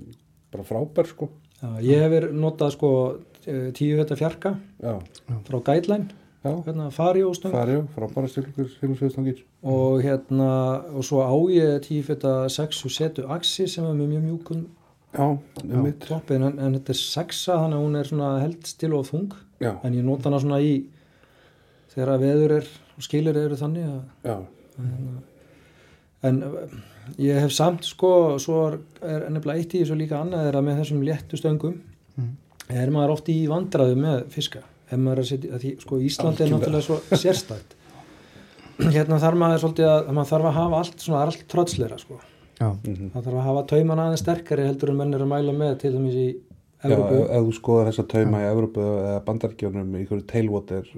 bara frábær sko. Já, ég hef verið notað sko eh, tíu þetta fjarka Já, frá Guideline, hérna fari og stöng farjó, frábæra styrkur silfsveðstangir og hérna og svo á ég tíu þetta sexu setu axi sem er með mjög mjúkun Já, um mitt toppin en, en þetta er sexa þannig að hún er svona held stil og þung. Já, en ég nota hana svona í þegar að veður er og skilir eru þannig að, já, að hérna, en eh, ég hef samt sko svo er, er nefnilega eitt í þessu líka annað er að með þessum léttu stöngum Mm. er maður oft í vandraðu með fiska ef maður er að setja, að því, sko Íslandi er náttúrulega svo sérstætt hérna þarf maður svolítið að maður þarf að hafa allt svona, allt tröllsleira sko já, mhm. það þarf að hafa tauman aðeins sterkari heldur en menn er að mæla með til dæmis í Já, Evrópu ef, ef þú skoðar þessa tauma í Evrópu eða bandaríkjónum í einhverju tailwater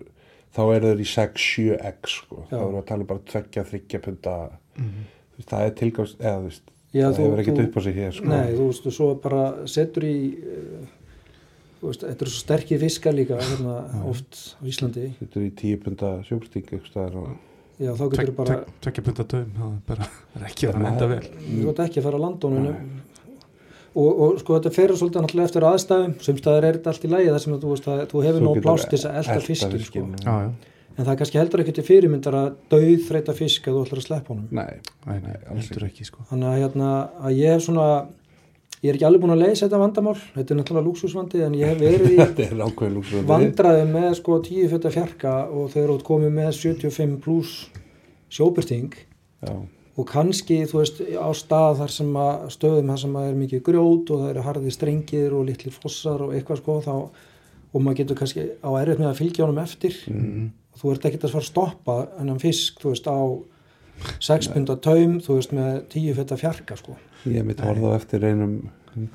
þá eru þeir í 6-7x sko. þá Já. eru að tala um bara tveggja, þryggja punta Mhm. Þú veist, það er tilgáðs eða þú veist, Já, það þú- hefur ekkert þú- upp á sig hér sko. Nei, þú veist, og svo bara setur í uh, þú veist, þetta eru svo sterkir fiskar líka hérna, oft á Íslandi. Þetta er í 10 punta sjókstík og... já, þá getur bara tvek- tvekja punta döum, það er bara er ekki að enda vel. þú veit ekki að fara að landónunum og, og sko þetta fer svolítið náttúrulega eftir aðstæðum. Sem staðar er þetta allt í lægi þar sem að, þú, veist, að, þú hefur nóg plást til þess að elda elta fiskin sko. já, en það er kannski heldur ekki til fyrirmyndar að dauð þreita fisk að þú ætlar að sleppa honum. Nei, nei, Nei, heldur ekki, sko. þannig að, hérna, að ég hef svona ég er ekki alveg búin að leysa þetta vandamál. Þetta er náttúrulega lúksusvandi en ég hef verið í vandræðum með sko 10 fjötta fjarka og þau eru út komið með 75 pluss sjóbyrting já, og kannski þú veist á stað þar sem að stöðum þar sem að er mikið grjót og það eru harði strengir og litlir fossar og eitthvað sko þá og maður getur kannski á erfitt með að fylgja honum eftir. Mhm. og þú ert ekkert að að stoppa enn fisk þú veist á 6 punda taum þú veist með 10 fjötta fjarka sko. Ég mitt horfði á eftir einum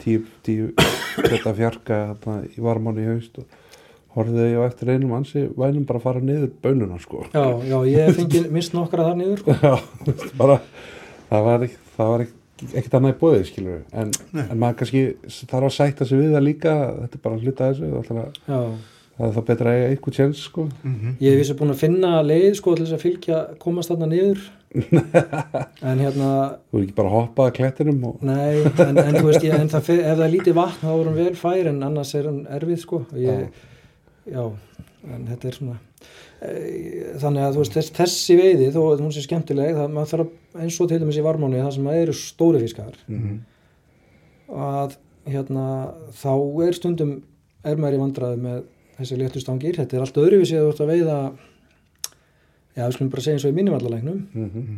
tíu, tíu þetta fjarka þarna í varmáni í haust og horfði ég á eftir einum ansi vænum bara að fara niður bönuna sko. Já, já, ég fengi mist nokkra þar niður sko. Já, bara það var, ekki, það var ekki, ekkert annað í bóðið skilur en, en maður kannski þarf að sætta sig við það líka þetta er bara hluta af þessu já. það er það betra að eiga eitthvað tjens sko. Mhm. Ég hef vissi búin að finna leið sko til þess að fylgja, komast þarna niður en hérna þú er ekki bara að hoppa að klettinum og nei, en, en þú veist ég, en það, ef það er lítið vatn þá er hann vel fær en annars er hann erfið sko. Ég, já, en þetta er svona e, þannig að þú veist þess, þessi veiði þó að hún sé skemmtileg það maður þarf eins og til dæmis í varmáni það sem eru stóri fiskar Mhm. að hérna þá er stundum er maður í vandræði með þessi léttu stangir, þetta er allt öðruvísi að þú ert að veiða já, við skulum bara segja eins og í mínumallalegnum Mhm.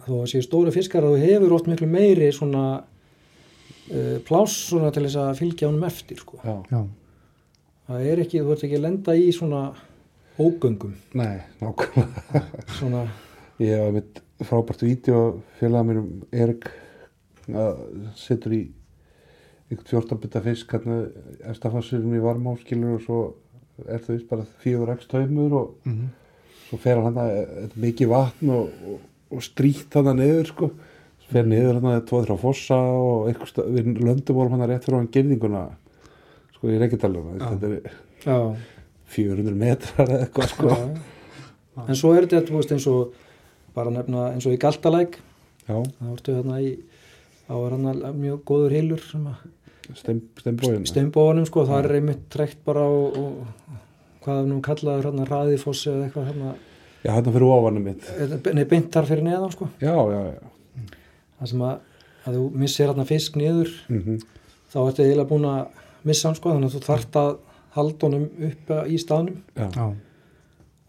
þó að séu stóri fiskar að þú hefur oft miklu meiri svona uh, pláss svona til þess að fylgja honum eftir sko. já, Já. það er ekki, þú ert ekki að lenda í svona ógöngum nei, nákvæmlega svona, ég hef mitt frábært vídeo félaga mér um Erik að setur í einhvern 14 bita fisk hérna efstafassurum í varmáskilur og svo er það vist bara fjögur x taumur og Mhm. Svo fer hann hann að mikið vatn og, og, og strýtt hann niður sko. Svo fer niður hann að tvoð þrjá fossa og eitthvað við löndum vorum hann rétt fyrir hann gerðinguna sko í Reykjadalum Já. þetta er já, 400 metrar eða eitthvað sko. Já. en svo er þetta, veist, eins og bara nefna eins og í Galtalæk. Já, þá ertu hérna í þá er hann mjög góður hilur að steinbóðunum sko, það er einmitt trekt bara og, og hvað er nú kallaður hérna ræðifossi eða eitthvað hérna? Já, hérna fyrir ofanum mitt. Nei, beint þar fyrir neðan sko. Já, já, já. Það sem að, að þú missir hérna fisk niður mm þá ertu eiginlega búin að missa hann sko þannig að þú þarft að halda honum upp í staðnum. Já, Já.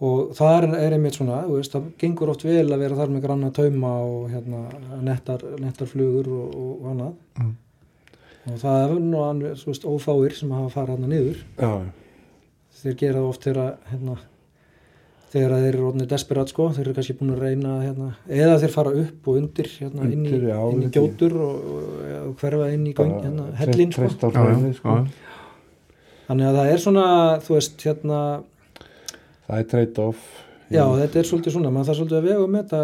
og það er, einmitt svona veist, það gengur oft vel að vera þar með granna tauma og hérna nettar, nettar flugur og, og annað. Mm. og það er nú ófáir sem hafa farið hérna niður. Já, þeir gera það oft þegar hérna, þeir eru orðinni desperat sko, þeir eru kannski búin að reyna hérna, eða þeir fara upp og undir hérna, inn, í, Undir, já, inn í gjótur og, og, og hverfa inn í göng, hérna, hellin sko. hraunið, sko. þannig að það er svona þú veist hérna það er trade-off já þetta er svolítið svona, maður þarf svolítið að vega um þetta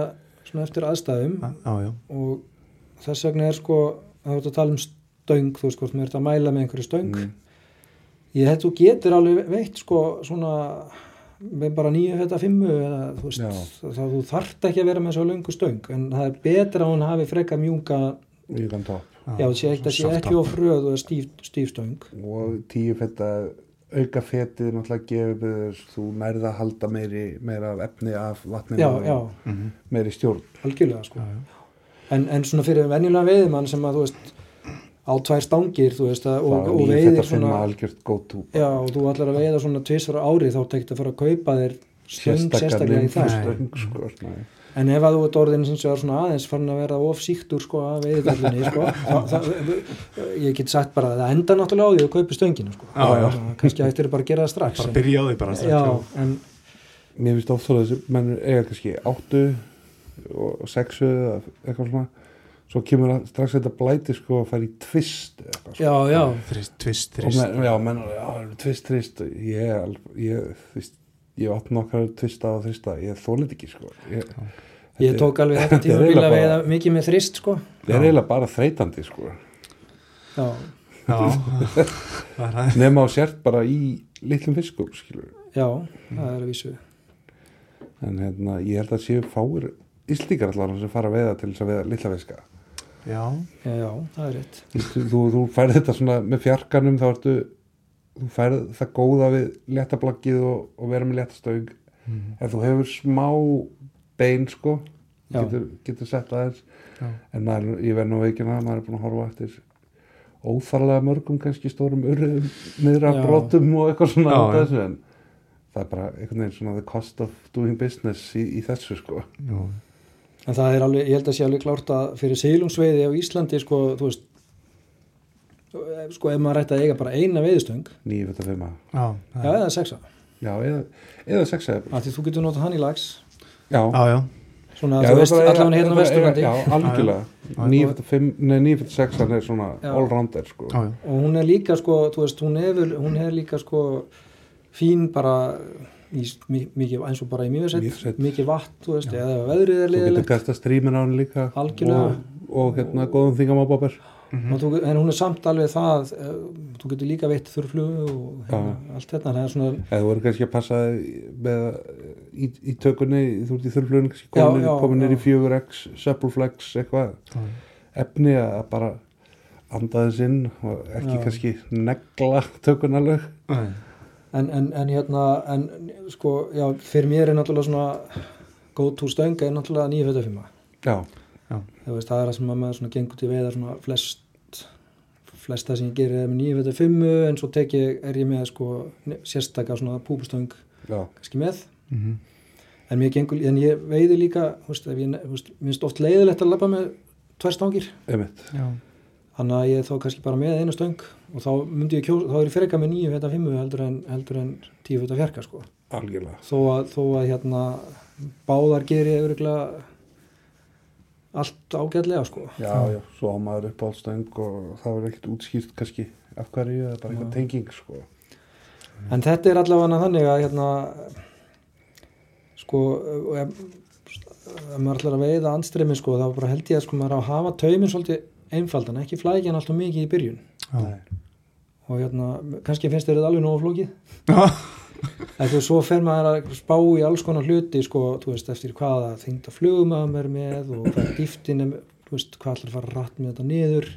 svona eftir aðstæðum Já, já. og þess vegna er sko það er að tala um stöng, þú veist hvort maður ert að mæla með einhverju stöng Mm. Ég þetta þú getur alveg veitt sko svona með bara nýju þetta fimmu eða þú veist, þá þú þarft ekki að vera með svo löngu stöng en það er betra að hún hafi freka mjúka mjög topp já, það sé ekki, ekki top. of fröð og stíf, stíf stöng og tíu fetta auka fetið náttúrulega gefur þú nærða að halda meiri meira af efni af vatninu já, og já, Mhm. meiri stjórn algjörlega sko Já, já. en, en svona fyrir venjulega veiðimann sem að þú veist á tvær stangir þú veist að, og, og er veiðir svona algjört go to já, og þú ætlar að veiða svona tvisvar á ári þá tekst að fara að kaupa þér stöng sérstaklega í það stöng sko. En ef að þú ert orðin sem sé svona aðeins farin að vera of síktur sko að veiðvöldinni sko, þá, það, ég get sagt bara að það enda náttúrulega á því að kaupi stönginu sko. Já, já. Það- Kannski ættir bara að gera það strax. Bara en- byrja á því bara strax. Já, en mér finnst að þessi menn eiga kannski áttu og sexu eða eitthvað svona svo kemur að strax þetta blæti sko að fara í tvist eða eitthvað sko. já, já, Þrist, tvist, og þrist. menn, já, menn, já, tvist, trist ég, ég, þú veist ég átt nokkar tvista og þrista ég þólið ekki sko ég, ég tók alveg þetta tíma bara- mikið með þrist sko. er eiginlega bara þreytandi sko Já, Já, það það. nema á sért bara í litlum fiskum skilur já, það er að vísu. en hérna, ég held að séu fáir íslíkar allar sem fara að veiða til þess að veiða litla fiska Já, Já, já, það er rétt. þú, þú, þú færð þetta svona með fjarkanum þá ertu þú færð það góða við léttablaggið og, og vera með léttastöng Mhm. ef þú hefur smá bein sko Já. getur, getur sett aðeins já. en maður, ég verð nú veikina maður er búin að horfa eftir óþarlega mörgum kannski stórum urðum niður af Já. brotum og eitthvað svona Já, já. þessu en það er bara einhvern veginn svona the cost of doing business í, í þessu sko Jú. En það er alveg, ég held að sé alveg klárt að fyrir seilungsveiði á Íslandi, sko, þú veist, sko, ef maður ætti að eiga bara eina veiðistöng, 9.5 Já, já, það er- eða sexa, já, eða, eða sexa af því þú getur notað hann í lags, já, já, já, svona, Já, þú það veist, allavega hérna það Vesturlandi, Já, algjörlega. Já. 9.5, nei 9.6 hann er svona Já. all-rounder sko. Já, já. og hún er líka, sko, þú veist, hún er, hún er líka, sko, fín bara, mikið, eins og bara í Mývatnssveit. mjög mikið vatn, þú veist, eða veðrið er Þú getur liðilegt, að strímin á hann líka og, og hérna góðum þingamababber og þú, en hún er samt alveg það, eh, þú getur líka veitt þurrflugu og hérna, allt þetta, það er svona, eða þú voru kannski að passa með í, í tökunni, þú ert í Já, komin, já, já. er í 4x, Suppleflex eitthvað efni að bara anda þess inn og ekki Já. kannski negla tökun alveg Nei. En, en, en hérna, en sko, já, fyrir mér er náttúrulega svona go to stönga er náttúrulega 945. já, Það er það sem að maður svona gengur til veiða svona flest, flest það sem ég gerir er með 945 en svo tek ég, er ég með sko ne- sérstaka svona púpustöng já, kannski með. Mhm. En mér gengur, en ég veiði líka, ef ég, mér finnst oft leiðilegt að labba með tvær stangir. Þannig að ég er þá kannski bara með einu stöng og þá myndi ég kjósa, þá er ég freka með 945 heldur en, heldur en 10 fyrir fjarka sko. algjörlega. Þó að, þó að hérna báðar gerir öruglega allt ágætlega sko. Já, já, svo á maður upp á stöng og það var ekkert útskýrt kannski af hverju, er bara eitthvað tenging sko. En þetta er allavega þannig að hérna sko ef, ef maður ætlar að veiða andstremi sko þá bara held ég að sko maður á að hafa taumin svolítið einfaldan, ekki flækja hann alltaf mikið í byrjun. Já. Nei. og hérna, kannski finnst þér þetta alveg nógu flókið. Þú svo fer maður að spá í alls konar hluti sko, þú veist, eftir hvaða þingda flugum að maður er með og hvað dýftin er, þú veist, hvað að fara rætt með þetta niður.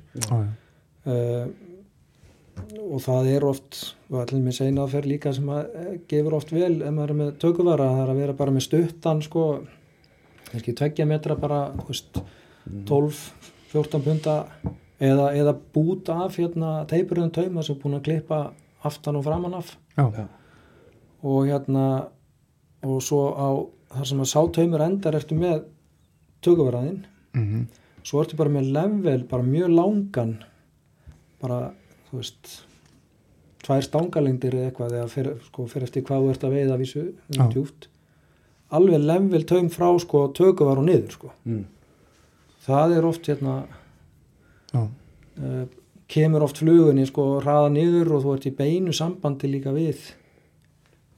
Uh, og það er oft og allir með seina aðferð líka sem að eh, gefur oft vel ef maður er með tökuvara það er að vera bara með stuttan sko kannski tveggja metra bara þú veist, 12-14 punta eða, eða bút af hérna teipurinn tauma sem er búin að klippa aftan og framan af Já. Já. og hérna og svo á þar sem að sátaumur endar eftir með tökuvaraðinn Mhm. svo ertu bara með level, bara mjög langan bara, þú veist tvær stangalengdir eða eitthvað eða fyrir, sko, fyrir eftir hvað þú ert að veiða vísu, djúpt alveg level taum frá sko tökuvar og niður sko mm. Það er oft hérna uh, kemur oft flugunni sko raða niður og þú ert í beinu sambandi líka við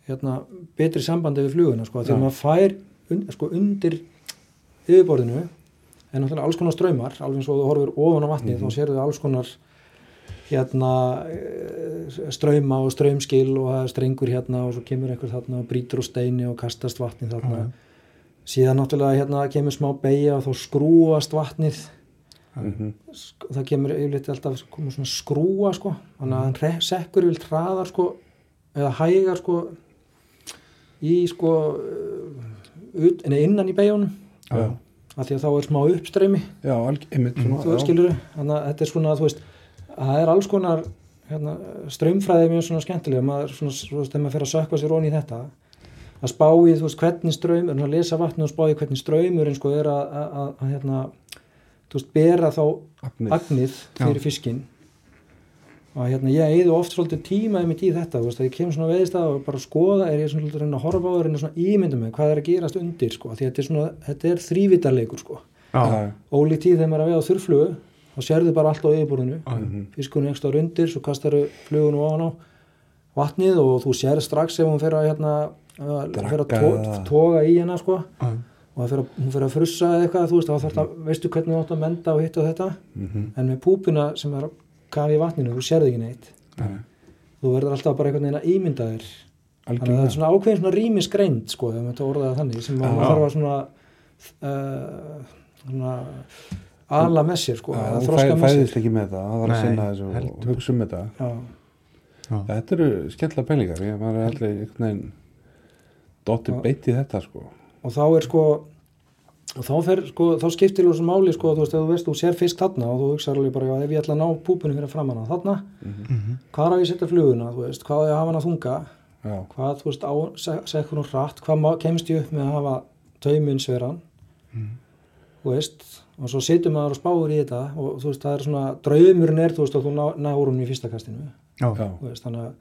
hérna betri sambandi við fluguna sko þegar maður fær un, sko undir yfirborðinu en náttúrulega alls konar ströymar alveg eins og þú horfir ofan á vatnið Mhm. þá sérðu alls konar hérna eh, ströyma og ströymskil og það er strengur hérna og svo kemur einhver þarna og brýtur og steini og kastast vatnið þarna Já. Síðan náttúrulega hérna kemur smá beigja og þá skrúast vatnið. Mm sk- það kemur yfirleitt alltaf skrúa sko. Þannig að hann sekkur yfirleitt hraðar sko eða hægar sko í sko uh, ut, innan í beigunum já, af því að þá er smá uppstreymi. Já, einmitt þannig að þetta er svona þú veist að það er alls konar hérna, ströymfræði mjög svona skemmtilega. Maður svona, svona þegar maður fer að sökva sér onni í þetta að spá í þú veist hvernig ströym að lesa vatni og spá í hvernig ströymurinn sko er að, að, að, hérna, þú veist bera þá Agnið. agnið Já. fyrir fiskinn og hérna ég eigðu oft svolítið tíma einmitt í þetta, þú veist, að ég kemur svona veðist að og bara skoða, er ég svona svolítið að reyna að horfa á og reyna svona ímynda mig, hvað er að gerast undir sko, því þetta er svona, þetta er þrývitarleikur sko, Já. Já, ólík tíð þegar maður er að veða á þurrflugu, þá sérðu bara allt á yfirborðinu, Já. mhm. fiskunni ekstra undir, svo kastaru flugunum ofan á vatnið og þú sér strax ef hún fer að hérna, að fer að toga í hennar sko. Já. og að, hún fer að frussa eða eitthvað, þú veist, þá þarf það, veistu hvernig þú átt að menda og hitt og þetta? Mhm. en með púpuna sem er að kafa í vatninu þú sérði ekki neitt. Nei, þú verður alltaf bara einhvern veginn að ímynda þér. Þannig að það er svona ákveðin svona rýmisgreind sko, ef maður orðaði það þannig sem maður þarf að svona uh, svona ala með sér sko, eða fæ, með sér. fæðist ekki með það, það var að sinna þessu og hugsa um þetta. Já, Já. þetta eru skemmtilega pælingar ég er allir einhvern veginn beitt í þetta sko. Og þá er sko og þá, fer, sko, þá skiptir þú svo máli sko, þú veist, þú veist, þú sér fisk þarna og þú hugsaður alveg bara, já, ef ég ætla að ná púpunum fyrir framann á þarna, Mhm. hvað er að ég setja fluguna, þú veist, hvað á ég að hafa hann að þunga? Já, hvað, þú veist, á, se- sekkur hún hratt hvað má- kemst ég upp með að hafa tauminn sveran? Þú veist, og svo situr maður og spáur í þetta og þú veist, það er svona draumurinn er, þú veist, að þú ná, náur hún í fyrsta kastinu. Já, já, þú veist, þannig að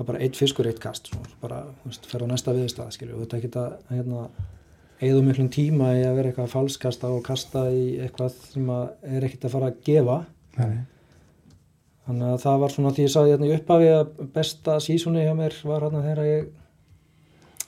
það er bara eitt fiskur, eitt kast svo bara, þú veist, fer á næsta viðstað skilju, þetta er ekki að, hérna eigðu miklum tíma í að vera eitthvað að falskasta og kasta í eitthvað sem að er ekkert að fara að gefa. Nei, þannig að það var svona því ég sagði hérna í upphafi að besta sísoni hjá mér var hérna þegar ég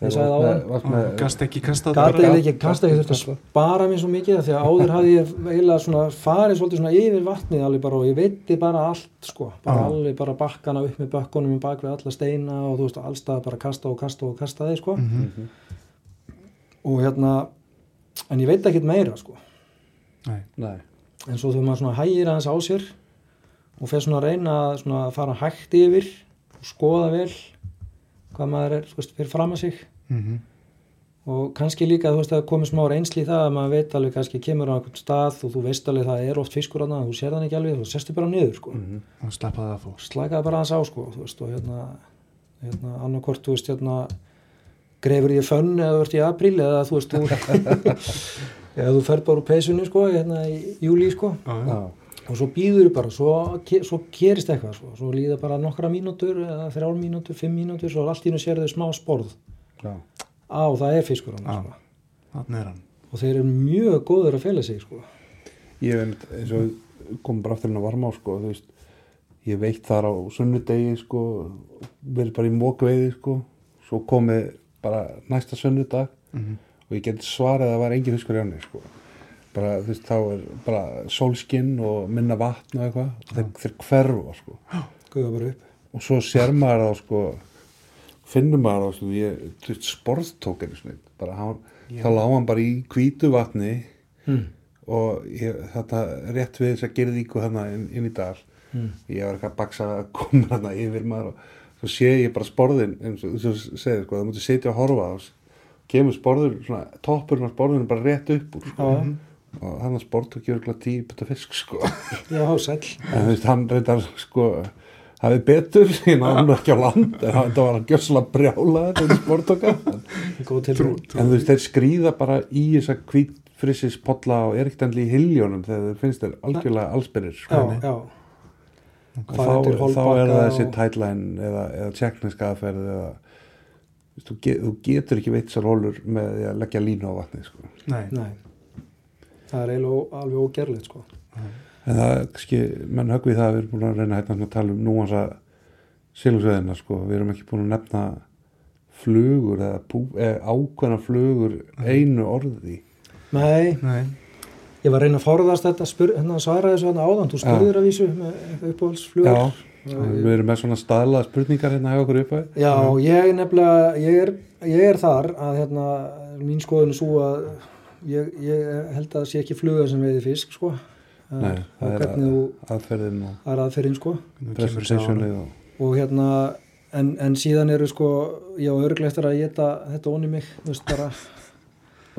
ég sagði Varst með- áðan. varst með- gast ekki kastað Gat bara- eða ekki, kannski ekki þurfti að spara mér svo mikið af því að áður hafði ég eiginlega svona farið svolítið svona yfir vatnið alveg bara og ég veitti bara allt sko, bara Já. alveg bara bakkana upp með bökkunum bak við alla steina og þú veist allstað bara kasta og kasta og kasta þeir sko. Mhm. og hérna en ég veit ekkert meira sko. Nei, nei, en svo þegar maður svona hægir aðeins á sér og fer svona að reyna að svona fara hægt yfir og skoða vel hvað maður er, þú veist, fyrir fram að sig Mhm. og kannski líka þú veist að komið smá reynsli í það að maður veit alveg kannski kemur á einhvern stað og þú veist alveg það er oft fiskur annað þú sér þann ekki alveg, þú sestu bara niður sko. og slappaði að fór slakaði bara aðeins á sko, veist, og hérna, hérna annarkort, þú veist, hérna greifur ég fönn eða ert í apríl eða þú veist, eða þú fer bara úr peysunni sko, hérna í júli sko. Já, og svo býður bara, svo, svo gerist eitthvað svo, svo líða bara nokkra mínútur eða þrjár mínútur, fimm mínútur, svo allt í hennu sér þau smá sporð já, á, það er fiskur hann sko. Hann og þeir eru mjög góður að fela sig sko. ég veit eins og kom bara aftur að varma á sko, veist ég veit þar á sunnudegi sko, verið bara í mókveiði sko, svo komið bara næsta sunnudag Mhm. og ég get svarað að það var engin fiskur í sko. bara þú veist þá er bara sólskinn og minna vatn og eitthvað þeir, þeir hverfa sko. guða bara upp og svo sér maður þá sko finnur maður þá sko, ég, sporðtók einu snið bara hann, þá lá hann bara í hvítu vatni mm. og ég, þetta rétt við þess að gerðíku þarna inn, inn í dal Mm. ég var eitthvað að baksa að koma þarna yfir maður og svo sé ég bara sporðin eins og þú segir sko, það múti sitja og horfa á kemur sporður, svona, toppurinn á sporðinu bara rétt upp úr sko. Já. og hann að sport og gjör tíu betta fisk sko já, sæll en þú veist, hann reyndar sko hafið betur, ég hann ekki á land en hann það var hann gjössalega brjála þetta sportoka en þú veist, þeir skrýða bara í þessa hvítfrissis podla og er ekkert endli í hiljónum þegar þeir finnst þeir algjörlega allsbyrðir já, sko. já, Og Hvað þá, heitir þá er það þessi og- tætlæn eða, eða tjekkneska aðferð eða þú, get, þú getur ekki veit sér hólur með að leggja línu á vatni sko. Nei, nei. Það er eiginlega alveg ógerlegt sko. En það er kannski, menn högvið það að við erum búin að reyna hérna að tala um núansa silungsveðina sko, við erum ekki búin að nefna flugur eða, eða ákveðna flugur einu orði. Nei, nei. Ég var að reyna að forðast þetta spyr, hérna, svara þessu hérna áðan, þú spurður að vísu með uppáhaldsflugur. Já, við erum með svona staðlaða spurningar hérna hjá okkur upphæð Já, ég nefnilega, ég er, ég er þar að hérna, mín skoðun er svo að ég, ég held að það sé ekki fluga sem veiði fisk, sko. Nei, það er aðferðin og það er aðferðin, sko. Og Og hérna, en, en síðan eru, sko, ég á örglega eftir að geta þetta onni mig, þú veist, bara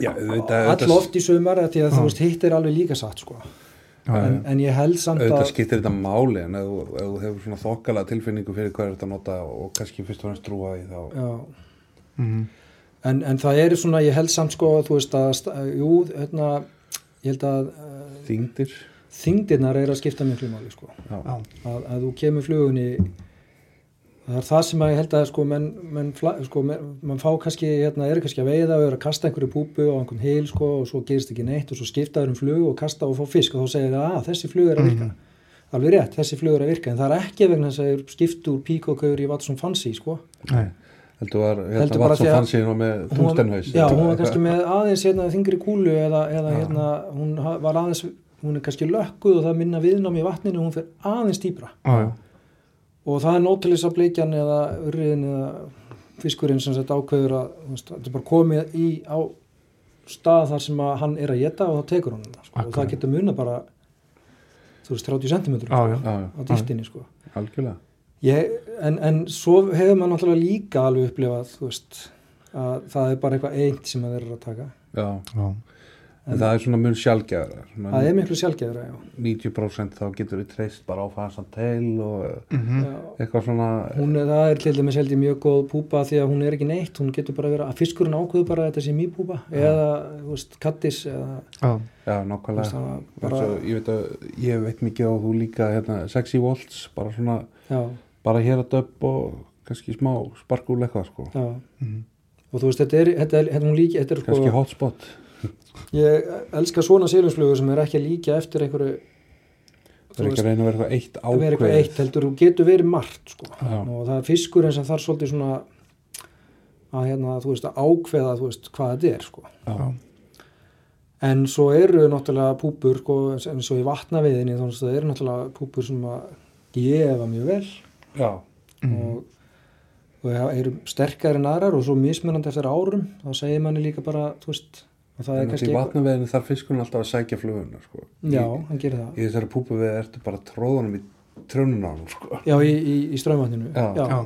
Já, all oft í sumar, af því að þú veist, hitt er alveg líka satt, sko. Já, En, en ég held samt auðvitað að, skiptir þetta máli en ef, þú- ef þú hefur svona þokkala tilfinningu fyrir hvað er þetta að nota og kannski fyrst og fremst trúa í þá já, Mhm. en, en það eru svona, ég held samt, sko, þú veist, að, jú, hérna, ég held að uh, þingdir þingdirnar er að skipta miklu máli, sko. að, að þú kemur flugunni það er það sem að ég held að sko, menn, menn, sko, menn, mann fá kannski hérna, eru kannski að veiða og eru að kasta einhverju púpu á einhvern heil sko, og svo gerist ekki neitt og svo skiptaður um flug og kasta og fá fisk og þá segir það að þessi flug er að virka. Alveg rétt, þessi flug er að virka en það er ekki vegna þess að það er skipt úr píkókaur í Watson Fancy sko. nei heldur var, Heldur heldur bara var svo því að- fann síðan með Hún var- tungstenhaus já, hún var kannski með aðeins hérna, þingri kúlu eða, eða hérna, hún var aðeins hún er kannski lökkuð og það minna viðnám í vatninu og hún fer aðeins dýpra. Já, já, og það er nótilis að bleikjan eða urriðin eða fiskurinn sem sett ákveður að þú veist, þetta er bara komið í á stað þar sem að hann er að geta og þá tekur hann það sko. og það getur muna bara þú veist 30 cm já, já, á dýftinni sko. algjörlega. Ég, en, en svo hefur maður náttúrulega líka alveg upplifað þú veist að það er bara eitthvað eint sem að þeir eru að taka. Já, já. En það er svona mun sjálfgjafra. það er miklu sjálfgeðra, já. 90% þá getur við treyst bara á fasan teil og Mhm. já. eitthvað svona, Hún er, það er til dæmis held ég mjög góð púpa því að hún er ekki neitt, hún getur bara verið að fiskurinn ákveður bara að þetta sé mýpúpa eða, þú veist, kattis eða, Já, já, þú nákvæmlega. veist, Bara... Svo, ég veit að ég veit mikið á þú líka hérna, sexy volts, bara svona, já, bara hér að döpp og kannski smá sparkúl eitthvað sko. já. Mhm. Og þú veist, þetta er, þetta er, þetta er hún líki, þetta er sko, Kannski hotspot. Ég elska svona sílumsflugur sem er ekki að líka eftir einhverju, Það er ekki að reyna að vera eitthvað eitt að vera eitthvað ákveð. eitt heldur, þú getur verið margt, sko. Og það er fiskurinn sem þarf svolítið svona að, hérna, þú veist, að ákveða, þú veist, hvað þetta er, sko. Já. En svo eru náttúrulega púpur, sko, eins og í vatnaviðinni, þannig að það eru náttúrulega púpur sem að gefa mjög vel Já. Mhm. og, og eru sterkari en aðrar og svo mismunandi eftir árum, þá segir manni líka bara, þú veist, að það er En kannski í vatnaveðinu þarf fiskunum alltaf að sækja fluguna sko. Já, Í, hann gerir það. í þessari púpuveð ertu bara tróðunum í hann sko. Já, í, í, í. Já.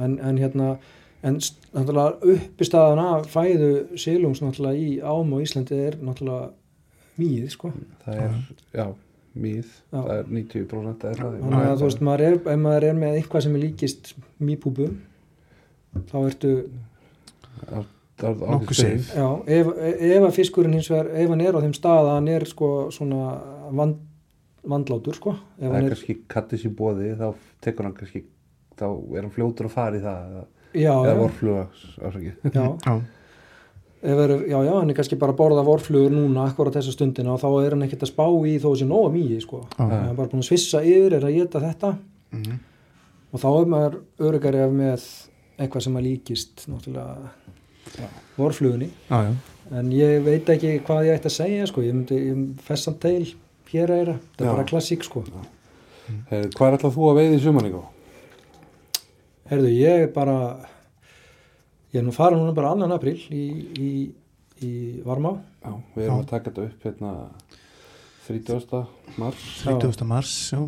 En, en hérna, en náttúrulega uppistaðan af fæðu sílungs náttúrulega í ám og Íslandi er náttúrulega mýð, sko. Það er, já, mýð. Já. Það er 90% eða það. Þannig að þú veist, maður er, ef maður er með eitthvað sem er líkist mýpúpu, þá ertu, Það er Nokkuð já, ef, ef að fiskurinn hins vegar, ef hann er á þeim stað að hann er sko svona vand, vandlátur, sko. Ef Það hann er er, kannski kattis í bóði, þá tekur hann kannski, þá er hann fljótur að fara í það. eða- já, Eða vorfluga, já, Já, ef er, já, já, hann er kannski bara að borða vorflugur núna akkurat þessa stundina og þá er hann ekkert að spá í þó þessi nóga mýi, sko. Hann er bara búin að svissa yfir, er að geta þetta Mhm. og þá er maður örugari af með eitthvað sem að líkist náttúrulega vorflugunni en ég veit ekki hvað ég ætti að segja sko, ég myndi, myndi fessan teil hér eira, þetta er bara klassík sko Hey, hvað er alltaf þú að veiði í sumaníku? Herðu, ég er bara ég er nú farin núna bara annan april í, í, í Varmá Já, við erum Já. að taka þetta upp hérna 30. mars, 30. mars, já.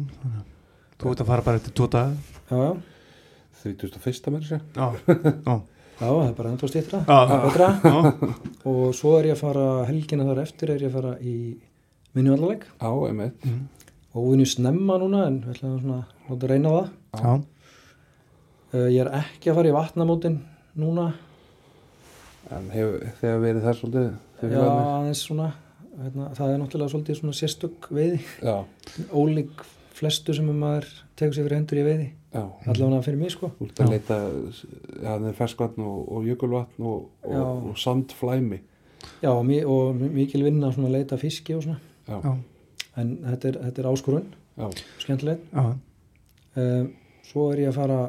Þú ert að fara bara eftir tvo daga. já, já, 31. mér sér. Já, já. já, það er bara ennþá stýttra Já, betra. Já. og svo er ég að fara helgina þar eftir er ég að fara í minnivallaleg Já, einmitt. Mhm. og við erum snemma núna en við ætlum svona að reyna á það. Já, uh, ég er ekki að fara í vatnamótin núna. En hefur þegar verið það svolítið? já, aðeins svona. Hérna, það er náttúrulega svolítið svona sérstök veiði. Já, ólík flestu sem maður tegur sér fyrir hendur í veiði. Já. allavega fyrir mig sko. Þú ert að leita, er ferskvatn og, og jökulvatn og, og, og sandflæmi. já, og, mi og mikil vinna að leita fiski og svona. Já, já, en þetta er, þetta er áskorun, já, skemmtilegt. Já. um, svo er ég að fara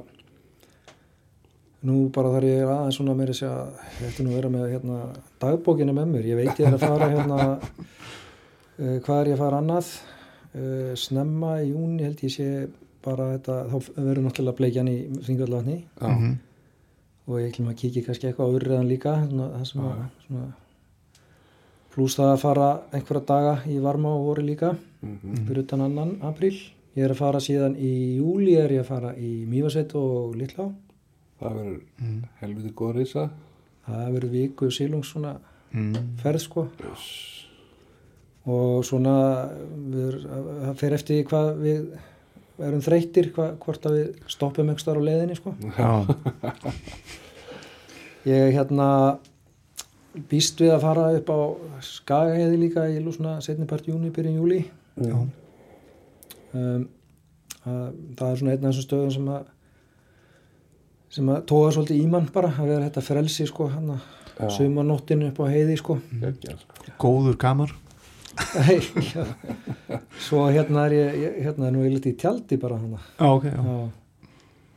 nú bara þar ég er aðeins svona meira að segja ég ætti nú að vera með hérna, dagbókina með mér. Ég veit ég er að fara hérna uh, hvað er ég að fara annað uh, snemma í júni held ég sé bara þetta, þá verður náttúrulega bleikjan í þingvallatni já, Mhm. og ég ætlum að kíkja kannski eitthvað á urriðan líka svona, það sem að svona, pluss það að fara einhverja daga í varma og voru líka mhm, fyrir utan annan apríl ég er að fara síðan í júli er ég að fara í Mývasveit og Lillá það verður Mhm. helviti góð reysa. það verður viku sílungs svona Mhm. ferð sko og svona við, það fer eftir hvað við erum þreyttir hva, hvort að við stoppum einhver starf á leiðinni sko Já, ég hérna býst við að fara upp á Skagaheiði líka í svona setnipart júni, byrjun júli já, um, að, það er svona einn af þessum stöðum sem að sem að tóa svolítið í mann bara að vera þetta frelsi sko hann að Já. sumarnóttinu upp á heiði sko sko. góður kamar. Já. svo hérna er ég, hérna er nú ég litið í tjaldi bara hann Já, ok, já. Já.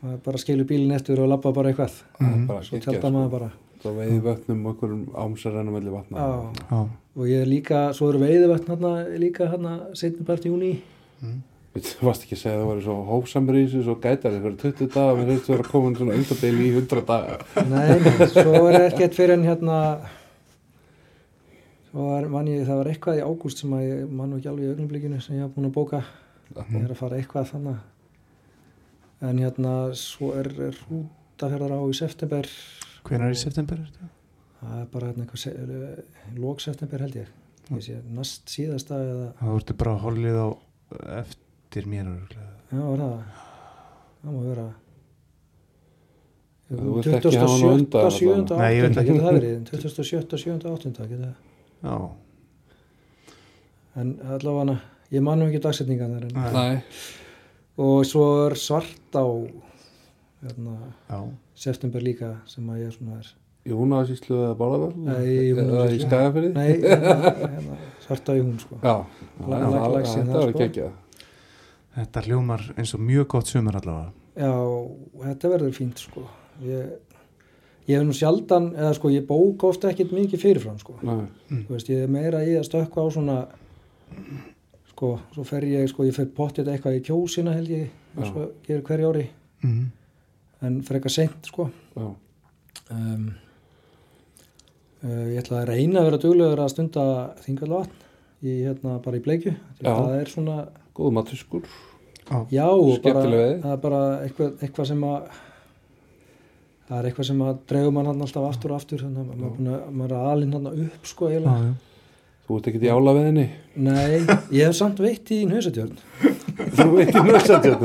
Það er bara skilur bílinn eftir og labba bara eitthvað er Mhm. bara svo tjálta maður bara Það veiði vötnum og einhverjum ámsarænum melli vatna. Já. Já, og ég er líka, svo eru veiðivötn hérna líka hérna setnipart júni Þú varst ekki að segja að það var svo hófsamur í þessu, svo gætar þið fyrir 20 daga, menn þetta verður að koma svona undarbeil í 100 daga. Nei, nei, svo er ekkert fyrir en hérna svo var, man ég, það var eitthvað í ágúst sem að ég man nú ekki alveg í augnumblíkinu sem ég hafa búin að bóka ég er að fara eitthvað þannig en hérna svo er, er rútaferðar á í september hvenær í september er þetta? það er bara hérna eitthvað se- lók september held ég ég sé næst síðasta eða, Það vortu bara hollið á eftir mér já, var það það má vera Þú vilt ekki hafa hann á undan, 27. 7. allavega. Nei, ég vil 8. ekki. getur það verið 27. 7. 8. getur það Já, en allavega ég manum ekki dagsetningan þar en og svo er svart á hérna, já, september líka sem að ég svona er í húnaðarsýslu eða bálaverð Nei, í eða í hérna, hérna, svart á í hún sko Já, lag- lag síðan þetta var sko. geggjað þetta hljómar eins og mjög gott sumar allavega. já, þetta verður fínt sko ég, ég hef nú sjaldan eða sko ég bóka ofta ekkit mikið fyrirfram sko. Nei, Þú veist, ég er meira í að stökkva á svona sko, svo fer ég sko, ég fer pottið eitthvað í kjósina held ég, eins og gerir hverju ári. Mm. en frekar seint sko. Já, um, uh, ég ætla að reyna að vera duglegur að stunda þingalvatn í hérna bara í bleikju. Það er svona, góð matuskur Já, já og bara, það er bara eitthvað, eitthvað sem að það er eitthvað sem að dregur mann hann alltaf aftur og aftur þannig að maður er að- maður er alinn hann upp sko já, eiginlega. já. Þú ert ekkert í álaveðinni Nei, ég hef samt veitt í nöðsatjörn Þú veit í nössatjörn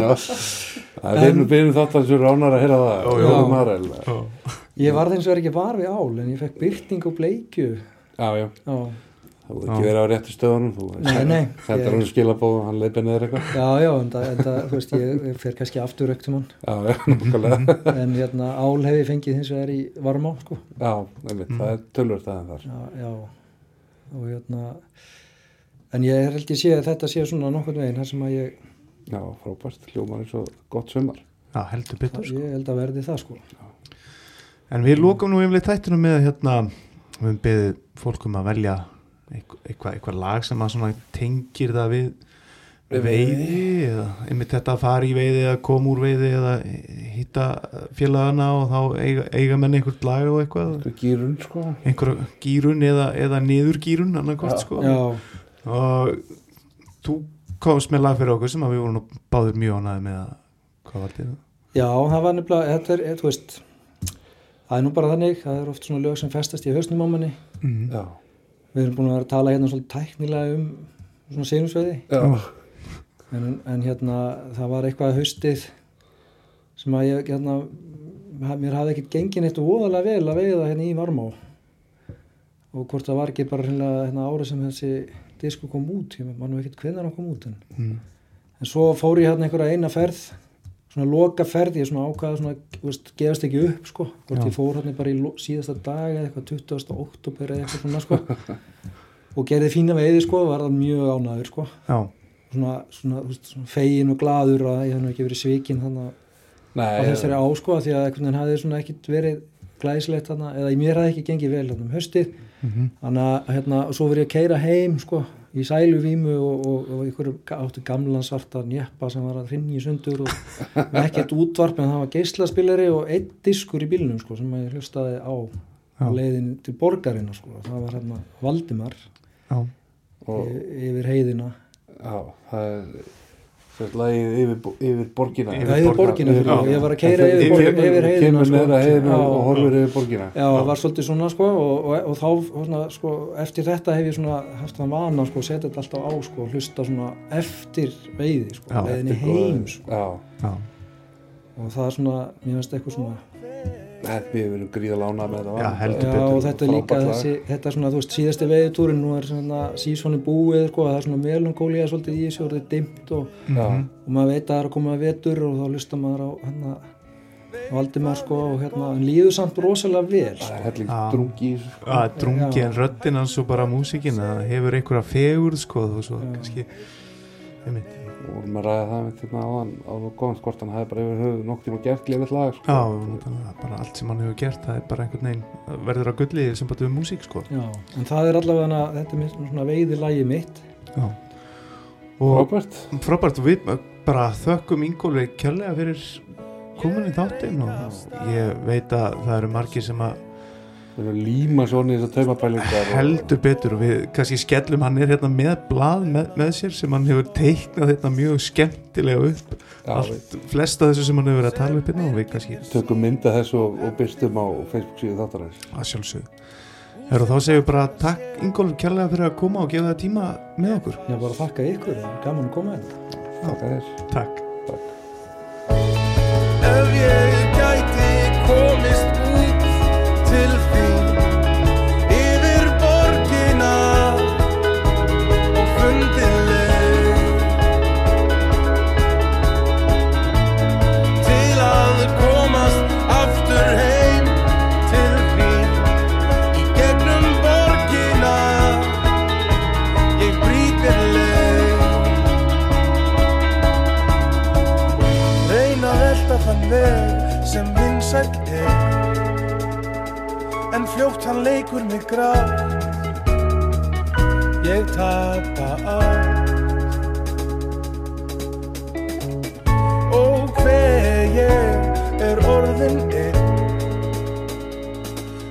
Það er einu byrjun þáttan sem ránar að heyra það Ó, já. Marel. Já. Ég var þeim svo ekki var við ál en ég fekk byrting og bleikju Já, já, Já, þú er ekki verið á réttu stöðunum Þú Nei, nei, Þetta er ég- hann skilabóð, hann leipi neður eitthvað. Já, já en það, en það þú veist, ég, fer kannski aftur öktum hann Já, já, nákvæmlega. En hérna ál hef ég fengið hins vegar í varmá sko. Já, nefnir, það er tölvört aðeins þar. Já, já. Og hérna en ég held ég sé að þetta sé svona nokkurn veginn þar sem að ég, Já, frábært, hljómar eins og gott sumar. Já, heldur betur sko. ég held að verði það sko. En við lókum nú yfirleitt þættinu með hérna, við beðið fólkum að velja eitthvað, eitthvað, lag sem að tengir það við Við veiði? eða einmitt þetta að fara í veiði eða koma úr veiði eða hitta félagana og þá eiga, eiga menn einhvert lag og eitthvað. Eitthvað gýrun, sko. Einhver gýrun eða, eða niður gýrun annarkvort Já. sko. Já, og þú komst með lag fyrir okkur sem að við vorum báður mjög ánæði með að hvað var þetta? já, það var nefnilega þetta er, þú veist það er nú bara þannig, það er oft svona lög sem festast í hausnum á manni. Mm. Já, við erum búin að vera að tala hérna svolítið tæknilega um svona sinusveiði en, en hérna það var eitthvað haustið sem að ég hérna mér hafði ekkert gengin eitt voðalega vel að veiða hérna í Varmá og hvort það var ekki bara hérna, hérna árið sem þessi disku kom út ég mann ekkert hvenær hann kom út en, Mm. en svo fór ég hérna einhverja eina ferð svona loka ferð, ég svona ákvaða svona, veist, gefast ekki upp sko. Hvort Já. ég fór hérna bara í síðasta dag eða eitthvað 20. oktober eða eitthvað svona sko. Og gerði fína veiði sko, var það mjög ánæður sko. Já, svona, svona, veist, svona fegin og gladur að ég nú ekki verið svikinn þannig Nei, þessari á sko því að einhvern veginn hafði svona ekkit verið glæslegt þannig eða í mér hafði ekki gengið vel þannig um haustið. Mm þannig að hérna, og svo verið ég að keira heim sko í sæluvímu og, og, og einhverju áttu gamlan svarta njeppa sem var að hrinni í sundur og ekkert útvarp en það var geislaspilari og einn diskur í bílnum sko sem ég hlustaði á Já. leiðin til borgarina sko. Það var hérna Valdimar yfir heiðina. Já, það er Þetta lagið yfir, yfir borgina. Yfir yfir borgina. fyrir Já. og ég var að keira yfir, yfir heiðina Kemur sko. Já, og horfir yfir borgina. Já, það var svolítið svona sko og, og, og þá svona, sko, eftir þetta hef ég svona haft það vana sko, setja þetta alltaf á sko, hlusta svona eftir veiði sko, veiðinni heim sko. Já, já, og það er svona, mér finnst eitthvað svona við erum gríða lána með þetta Já, heldur já, betur. og þetta er líka þessi, þetta er svona, þú veist, síðasti veiðitúrin nú er svona sísoni búið sko, það er svona melankólía svolítið í þessu orðið dimmt og, Já, og maður veit að það er að koma að vetur og þá hlusta maður á hérna Valdimar sko og hérna hann líður samt rosalega vel það sko. er helling Já. drungi í þessu sko. að drungi en röddinn hans og bara músikinn það hefur einhverja fegurð sko og svo kannski einmitt, og vorum að ræða það með þetta áðan á góðan skort hann hefði bara yfir höfuð nokk tíma gert lefið lag sko. já, náttúrulega, bara allt sem hann hefur gert það er bara einhvern veginn verður að gulli sem bara við músík sko Já, en það er allavega hana, þetta er svona veiðilægi mitt já. og Robert, frábært og við bara þökkum Ingólfi kjörlega fyrir komin í þáttinn og ég veit að það eru margir sem að líma svona í þess að tauma pælingar heldur betur og við kannski skellum hann er hérna með blað með, með sér sem hann hefur teiknað hérna mjög skemmtilega upp. Já, allt, flesta þessu sem hann hefur verið að tala upp hérna og við kannski tökum mynda þessu og, og byrstum á Facebook síðu þáttarins. Að sjálfsög Herru þá segjum við bara takk Ingólf kærlega fyrir að koma og gefa það tíma með okkur. Já bara þakka ykkur, gaman að koma hérna. takk. takk. og leikur mig grátt. Ég tapa allt. Og hver ég er orðin einn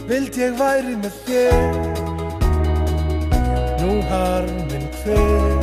Vild ég væri með þér? Nú har minn hver.